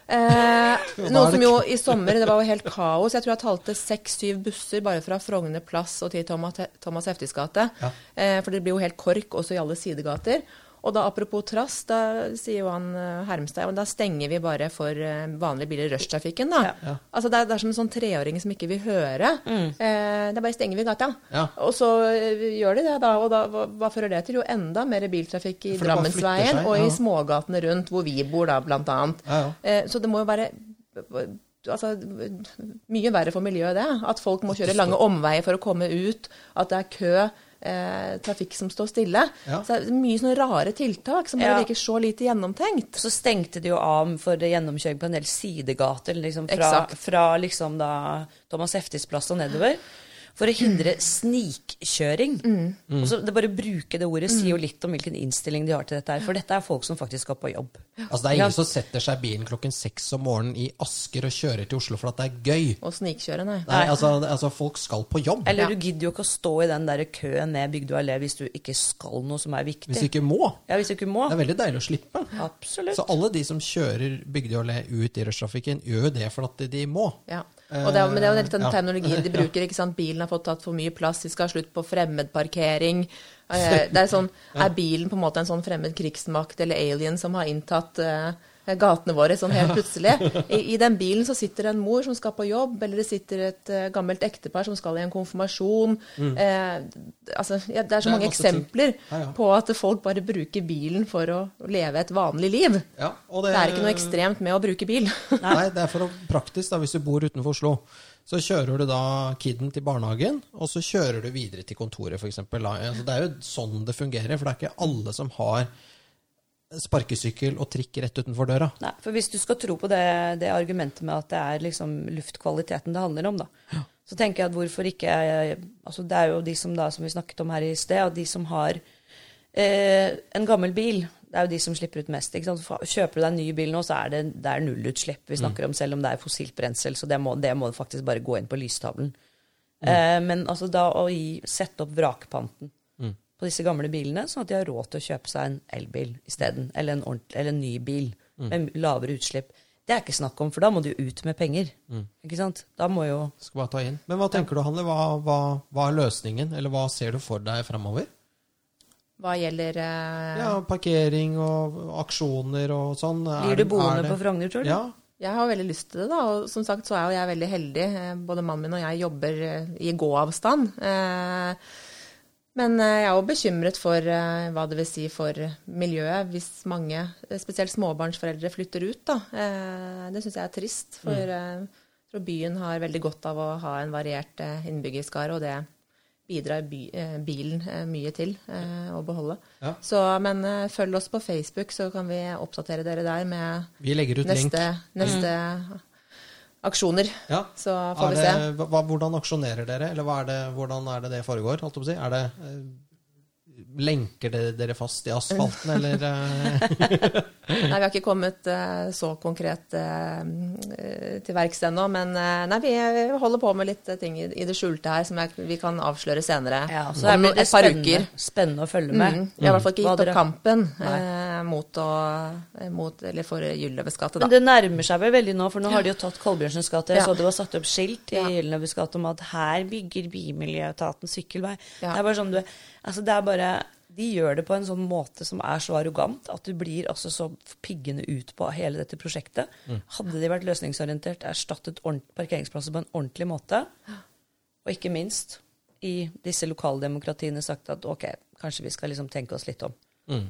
Eh, noe som jo i sommer det var jo helt kaos. Jeg tror jeg talte seks-syv busser bare fra Frogner plass og til Thomas, Thomas Heftis gate. Ja. Eh, for det blir jo helt kork også i alle sidegater. Og da apropos trass, da sier jo han eh, Hermstad ja, da stenger vi bare for eh, vanlige biler i rushtrafikken, da. Ja. Altså det er, det er som en sånn treåring som ikke vil høre. Eh, det er bare stenger vi gata. Ja. Og så eh, gjør de det, da. Og da, hva, hva fører det til? Jo, enda mer biltrafikk i Drammensveien seg, og i smågatene rundt, hvor vi bor, da, blant annet. Ja, ja. Eh, så det må jo være altså, mye verre for miljøet, det. At folk må kjøre lange omveier for å komme ut. At det er kø. Eh, trafikk som står stille. Ja. Så det er mye sånne rare tiltak som bare Ja. virker så lite gjennomtenkt. Så stengte de jo av for gjennomkjøring på en del sidegater liksom fra, fra liksom da Thomas Heftis plass og nedover. For å hindre snikkjøring. Mm. Og det bare å bruke det ordet sier jo litt om hvilken innstilling de har til dette her. For dette er folk som faktisk skal på jobb. Altså, det er ingen som setter seg i bilen klokken seks om morgenen i Asker og kjører til Oslo for at det er gøy. Og snikkjøre, nei. Nei, altså, altså folk skal på jobb. Eller Ja. du gidder jo ikke å stå i den der køen ned Bygdøy allé hvis du ikke skal noe som er viktig. Hvis du ikke må. Ja, hvis du ikke må. Det er veldig deilig å slippe. Absolutt. Så alle de som kjører Bygdøy allé ut i rushtrafikken, gjør jo det for at de må. Ja. Og det er, men det er jo litt den Ja. terminologien de bruker. ikke sant? Bilen har fått tatt for mye plass, de skal ha slutt på fremmedparkering. Eh, Det er sånn, Er bilen på en måte en sånn fremmed krigsmakt eller alien som har inntatt eh, gatene våre sånn helt plutselig? I, I den bilen så sitter en mor som skal på jobb, eller det sitter et uh, gammelt ektepar som skal i en konfirmasjon. Eh, altså, ja, det er så Det er mange eksempler Ja, ja. på at folk bare bruker bilen for å leve et vanlig liv. Ja, og Det er ikke noe ekstremt med å bruke bil. Nei, det er for å praktisk da, hvis du bor utenfor Oslo. Så kjører du da kiden til barnehagen, og så kjører du videre til kontoret, f.eks. Altså, det er jo sånn det fungerer, for det er ikke alle som har sparkesykkel og trikk rett utenfor døra. Nei, for hvis du skal tro på det, det argumentet med at det er liksom luftkvaliteten det handler om, da, så tenker jeg at hvorfor ikke altså Det er jo de som da, som vi snakket om her i sted, at de som har eh, en gammel bil, det er jo de som slipper ut mest. Kjøper du deg en ny bil nå, så er det, det er nullutslipp vi snakker om, selv om det er fossilt brensel. Så det må, det må faktisk bare gå inn på lystavlen. Eh, men altså da å gi, sette opp vrakpanten på disse gamle bilene, sånn at de har råd til å kjøpe seg en elbil isteden. Eller, eller en ny bil med lavere utslipp. Det er ikke snakk om, for da må du jo ut med penger. Ikke sant? Da må jo Skal bare ta inn. Men hva tenker du, Hanne? Hva, hva, hva er løsningen, eller hva ser du for deg fremover? Hva gjelder eh, Ja, parkering og aksjoner og sånn. Blir du boende det- på Frogner, tror du? Ja. Jeg har veldig lyst til det, da. Og som sagt så er jo jeg veldig heldig. Eh, Både mannen min og jeg jobber eh, i gåavstand. Eh, Men eh, jeg er òg bekymret for eh, hva det vil si for miljøet hvis mange, eh, spesielt småbarnsforeldre, flytter ut. da. Det syns jeg er trist. For tror byen har veldig godt av å ha en variert innbyggerskare, og det bidrar by, bilen mye til å beholde. Ja. Så, men følg oss på Facebook, så kan vi oppdatere dere der med ut link. neste, neste aksjoner. Ja. Så får det, vi se. hva, hvordan aksjonerer dere, eller hva er det, hvordan er det det foregår? Si? Er det, eh, lenker dere dere fast i asfalten, eller eh? Nei, vi har ikke kommet eh, så konkret eh, til verks ennå. Men eh, nei, vi holder på med litt ting i, det skjulte her som jeg, vi kan avsløre senere. Ja, så det blir et par uker. spennende å følge med. Mm. Vi har i hvert fall ikke gitt opp kampen eh, mot å, mot, eller for Gylløves gate, da. Men det nærmer seg vel veldig nå, for nå har de jo tatt Kolbjørnsens gate. Jeg Ja. så det var satt opp skilt i Ja. Gylløves gate om at her bygger Bymiljøetaten sykkelvei. Ja. Det er bare sånn du Altså, det er bare de gjør det på en sånn måte som er så arrogant at du blir altså så piggende ut på hele dette prosjektet. Hadde de vært løsningsorientert, erstattet parkeringsplasser på en ordentlig måte, og ikke minst i disse lokaldemokratiene sagt at ok, kanskje vi skal liksom tenke oss litt om.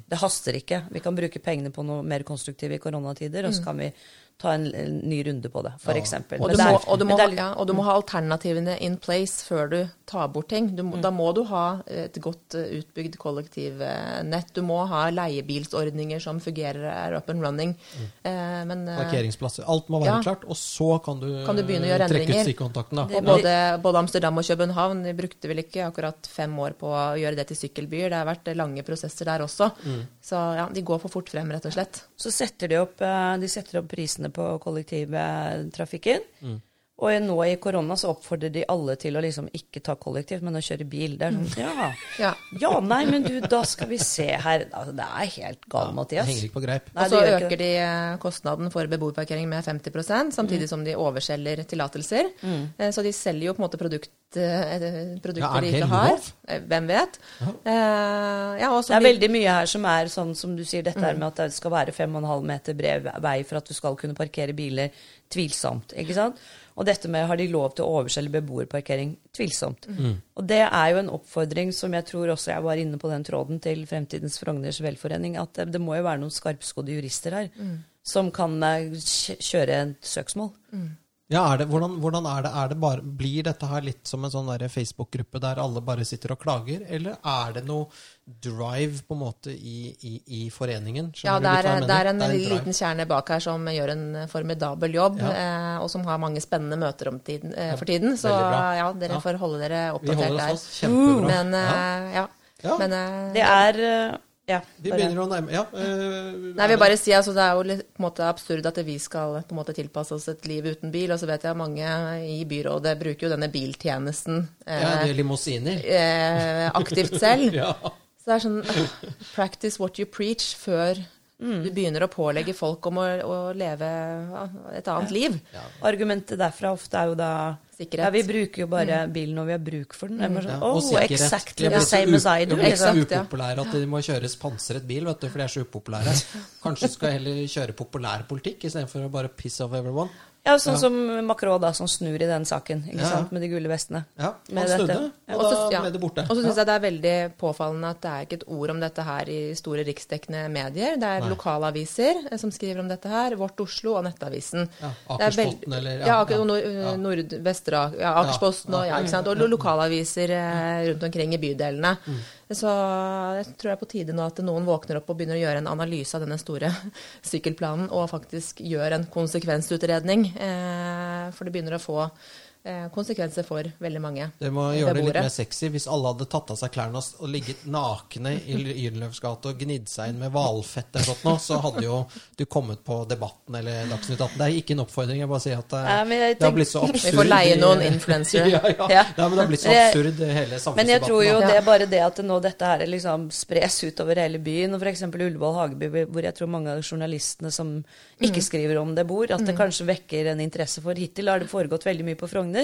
Det haster ikke. Vi kan bruke pengene på noe mer konstruktivt i koronatider, og så kan vi ta en, en ny runde på det, for eksempel. Og du, må, og, du må, ha- er ja, og du må ha alternativene in place før du tar bort ting. Du Mm. Da må du ha et godt eh, utbygd kollektivnett. Du må ha leiebilsordninger som fungerer, er up and running. Eh, men, eh, Parkeringsplasser. Alt må være Ja. klart, og så kan du, Kan du begynne å gjøre ut endringer. stikkontakten. Og både, både Amsterdam og København brukte vel ikke akkurat fem år på å gjøre det til sykkelbyer. Det har vært lange prosesser der også. Mm. Så ja, de går for fort frem, rett og slett. Så setter de opp, eh, de setter opp prisene på kollektivtrafikken. Mm. Og nå i korona så oppfordrer de alle til å liksom ikke ta kollektivt, men å kjøre bil. Det er sånn, ja, Ja. ja, nei, men du, da skal vi se her. Altså, det er helt galt, ja, Mathias. henger ikke på greip. Nei, og så det øker de eh, kostnaden for beboerparkering med 50 samtidig Mm. som de overselger tillatelser. Mm. Så de selger jo på en måte produkt, eh, produkter Ja, de ikke har. lov? Eh, Hvem vet. Eh, Ja, og så Det er veldig mye her som er sånn som du sier, dette Mm. her med at det skal være 5,5 meter bred vei for at du skal kunne parkere biler. Tvilsomt. ikke sant? Og dette med har de lov til å overselge beboerparkering? Tvilsomt. Mm. Og det er jo en oppfordring som jeg tror også jeg var inne på den tråden til Fremtidens Frogners velforening, at det, det må jo være noen skarpskodde jurister her Mm. som kan eh, kjøre et søksmål. Ja, er det, hvordan, hvordan er det? Er det bare, blir dette her litt som en sånn Facebook-gruppe der alle bare sitter og klager, eller er det noe drive på en måte i, i, i foreningen? Ja, Skjønner det du litt hva er, en, det er en liten kjerne bak her som gjør en formidabel jobb, Ja. eh, og som har mange spennende møter om tiden, eh, for tiden. Så ja, dere Ja. får holde dere Vi oppdatert holder der. Kjempebra. Men ja. eh, ja. Ja. Men, eh, Det er eh, Ja. Vi begynner å nærme Ja. øh, Nei, vi bare sier, altså, Det er jo litt, på en måte absurd at vi skal på en måte tilpasse oss et liv uten bil. Og så vet jeg mange i byrådet bruker jo denne biltjenesten eh, Ja, det er limousiner. eh, aktivt selv. Ja. Så det er sånn Practice what you preach før du begynner å pålegge folk om å, å leve et annet liv. Argumentet derfra ofte er jo da Sikkerhet. Ja, vi bruker jo bare bilen når vi har bruk for den. Mm. Sånn, oh, Ja, og sikkerhet. exactly De er så u- de så ja. upopulære at de må kjøres pansret bil, vet du, for de er så upopulære. Kanskje skal jeg heller kjøre populær politikk istedenfor å bare piss off everyone. Ja, sånn som Macron, da, som snur i den saken, ikke Ja, ja. sant, med de gule vestene. Ja, han snudde, dette. og da ja. ble det borte. Og så syns Ja. jeg det er veldig påfallende at det er ikke et ord om dette her i store riksdekkende medier. Det er Nei. lokalaviser eh, som skriver om dette her. Vårt Oslo og Nettavisen. Ja, er veld- eller Ja, ja, ja. Nord Vestra, ja, Akersposten og ja, ikke sant? Og lokalaviser eh, rundt omkring i bydelene. Mm. Så jeg tror det er på tide nå at noen våkner opp og begynner å gjøre en analyse av denne store sykkelplanen, og faktisk gjør en konsekvensutredning. Eh, for det begynner å få konsekvenser for veldig mange Det må gjøre det litt mer sexy hvis alle hadde tatt av seg klærne og ligget nakne i Gyldenløves gate og gnidd seg inn med hvalfett eller sånt så hadde jo du kommet på Debatten eller Dagsnytt 18. Det er ikke en oppfordring, jeg bare sier at det, ja, men jeg det har blitt så absurd. Vi får leie noen influensere. ja, ja. Ja. Nei, men det har blitt så absurd, hele samfunnsdebatten. Men jeg tror jo det er bare det at nå dette her liksom spres utover hele byen. Og f.eks. Ullevål Hageby, hvor jeg tror mange av journalistene som ikke skriver om det, bor. At det kanskje vekker en interesse for. Hittil har det foregått veldig mye på Frogner.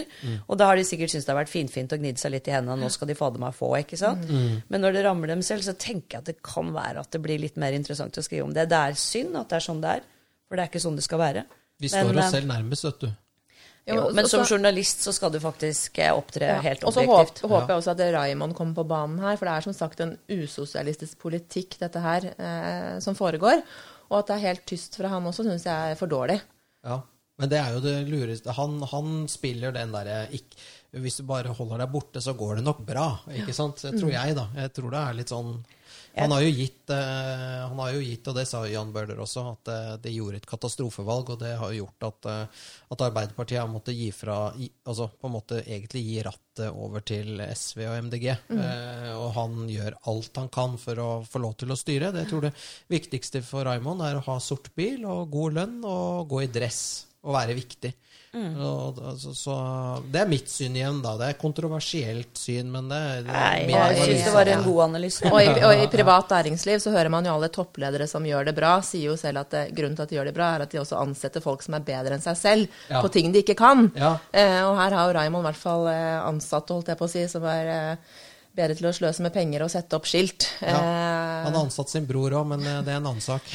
Og da har de sikkert syntes det har vært finfint å gnide seg litt i hendene. Nå skal de fader meg få, ikke sant. Men når det rammer dem selv, så tenker jeg at det kan være at det blir litt mer interessant å skrive om det. Det er synd at det er sånn det er. For det er ikke sånn det skal være. Vi står men, oss selv nærmest, vet du. Jo, men som journalist så skal du faktisk eh, opptre Ja. helt Og så håper, håper jeg også at Raymond kommer på banen her, for det er som sagt en usosialistisk politikk dette her eh, som foregår. Og at det er helt tyst fra han også, syns jeg er for dårlig. Ja. Men det er jo det lureste. Han, han spiller den derre Hvis du bare holder deg borte, så går det nok bra. Ikke sant? Det tror jeg, da. Jeg tror det er litt sånn Han har jo gitt, uh, han har jo gitt og det sa Jan Bøhler også, at uh, det gjorde et katastrofevalg. Og det har jo gjort at, uh, at Arbeiderpartiet har måttet gi fra i, Altså på en måte egentlig gi rattet over til SV og MDG. Eh, og han gjør alt han kan for å få lov til å styre. Det jeg tror det viktigste for Raymond er å ha sort bil og god lønn og gå i dress og være viktig. Og, altså, så, det er mitt syn igjen, da. Det er kontroversielt syn, men det, det Nei, jeg analyse. det var en god analyse. Og i, og i privat næringsliv så hører man jo alle toppledere som gjør det bra, sier jo selv at det, grunnen til at de gjør det bra, er at de også ansetter folk som er bedre enn seg selv Ja. på ting de ikke kan. Ja. Eh, og her har jo Raymond i hvert fall eh, ansatte, holdt jeg på å si, som er eh, bedre til å sløse med penger og sette opp skilt. Ja. Eh, Han har ansatt sin bror òg, men eh, det er en annen sak.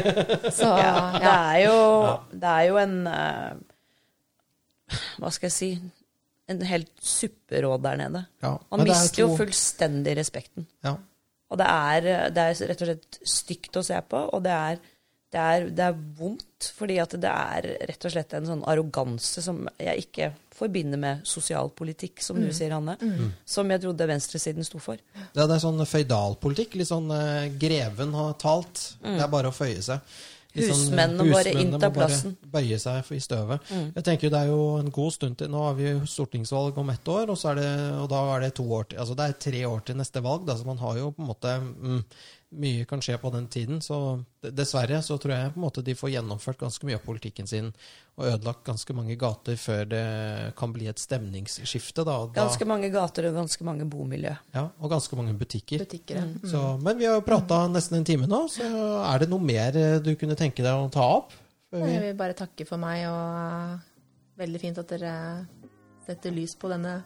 så, Ja, det er jo, det er jo en eh, Hva skal jeg si En helt supperåd der nede. Ja, han er mister jo fullstendig respekten. Ja. Og det er, det er rett og slett stygt å se på, og det er, det er, det er vondt. Fordi at det er rett og slett en sånn arroganse som jeg ikke forbinder med sosialpolitikk, som du sier, Hanne. Som jeg trodde venstresiden sto for. Ja, det er sånn føydalpolitikk. Litt sånn uh, greven har talt. Det er bare å føye seg. Sånn, eh, Husmennene Mm. bare husmennene plassen. må bare. Mm. Bøye seg i støvet. Jeg tenker Det er jo en god stund til. Nå har vi jo stortingsvalg om ett år, og, så er det, og da er det to år til. Altså det er tre år til neste valg. Da, så man har jo på en måte mm, Mye kan skje på den tiden. Så dessverre så tror jeg på en måte de får gjennomført ganske mye av politikken sin og ødelagt ganske mange gater før det kan bli et stemningsskifte. Da, da Ganske mange gater og ganske mange bomiljø. ja, og ganske mange butikker. Butikker, ja. Mm. Så, men vi har jo prata nesten en time nå, så er det noe mer eh, du kunne tenke deg å ta opp? Vi... Jeg vil bare takke for meg, og veldig fint at dere setter lys på denne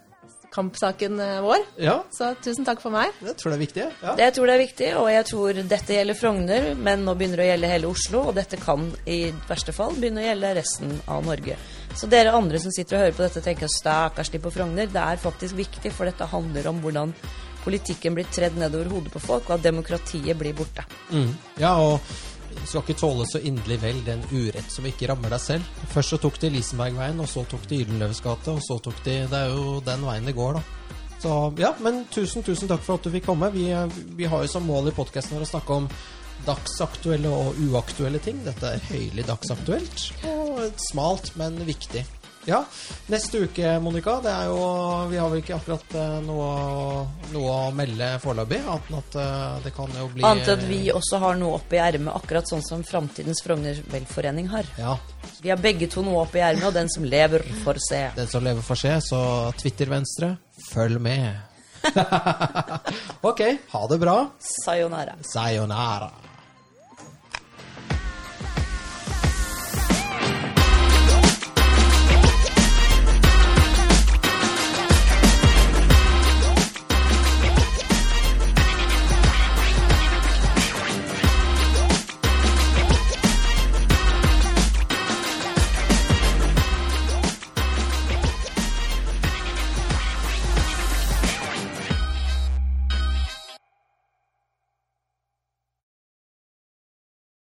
kampsaken eh, vår. Ja, Så tusen takk for meg. jeg tror det er viktig. Ja. Det jeg tror det er viktig, og jeg tror dette gjelder Frogner, men nå begynner det å gjelde hele Oslo, og dette kan i verste fall begynne å gjelde resten av Norge. Så dere andre som sitter og hører på dette, tenker stakkars de på Frogner. Det er faktisk viktig, for dette handler om hvordan politikken blir tredd nedover hodet på folk, og at demokratiet blir borte. Mm. ja, og skal ikke tåle så inderlig vel den urett som ikke rammer deg selv. Først så tok de Lisenbergveien, og så tok de Gyldenløves gate, og så tok de Det er jo den veien det går, da. Så ja, men tusen, tusen takk for at du fikk komme. Vi, eh, vi har jo som mål i podkasten vår å snakke om dagsaktuelle og uaktuelle ting. Dette er høylig dagsaktuelt, og smalt, men viktig. Ja, neste uke, Monica, det er jo Vi har vel ikke akkurat eh, noe, noe å melde foreløpig, annet enn at eh, det kan jo bli Annet enn at vi også har noe oppe i ermet, akkurat sånn som Framtidens Frogner Velforening har. Ja, Vi har begge to noe oppe i ermet, og den som lever, får se. Den som lever får se, så Twitter-venstre, følg med. ok, ha det bra. Sayonara. Sayonara.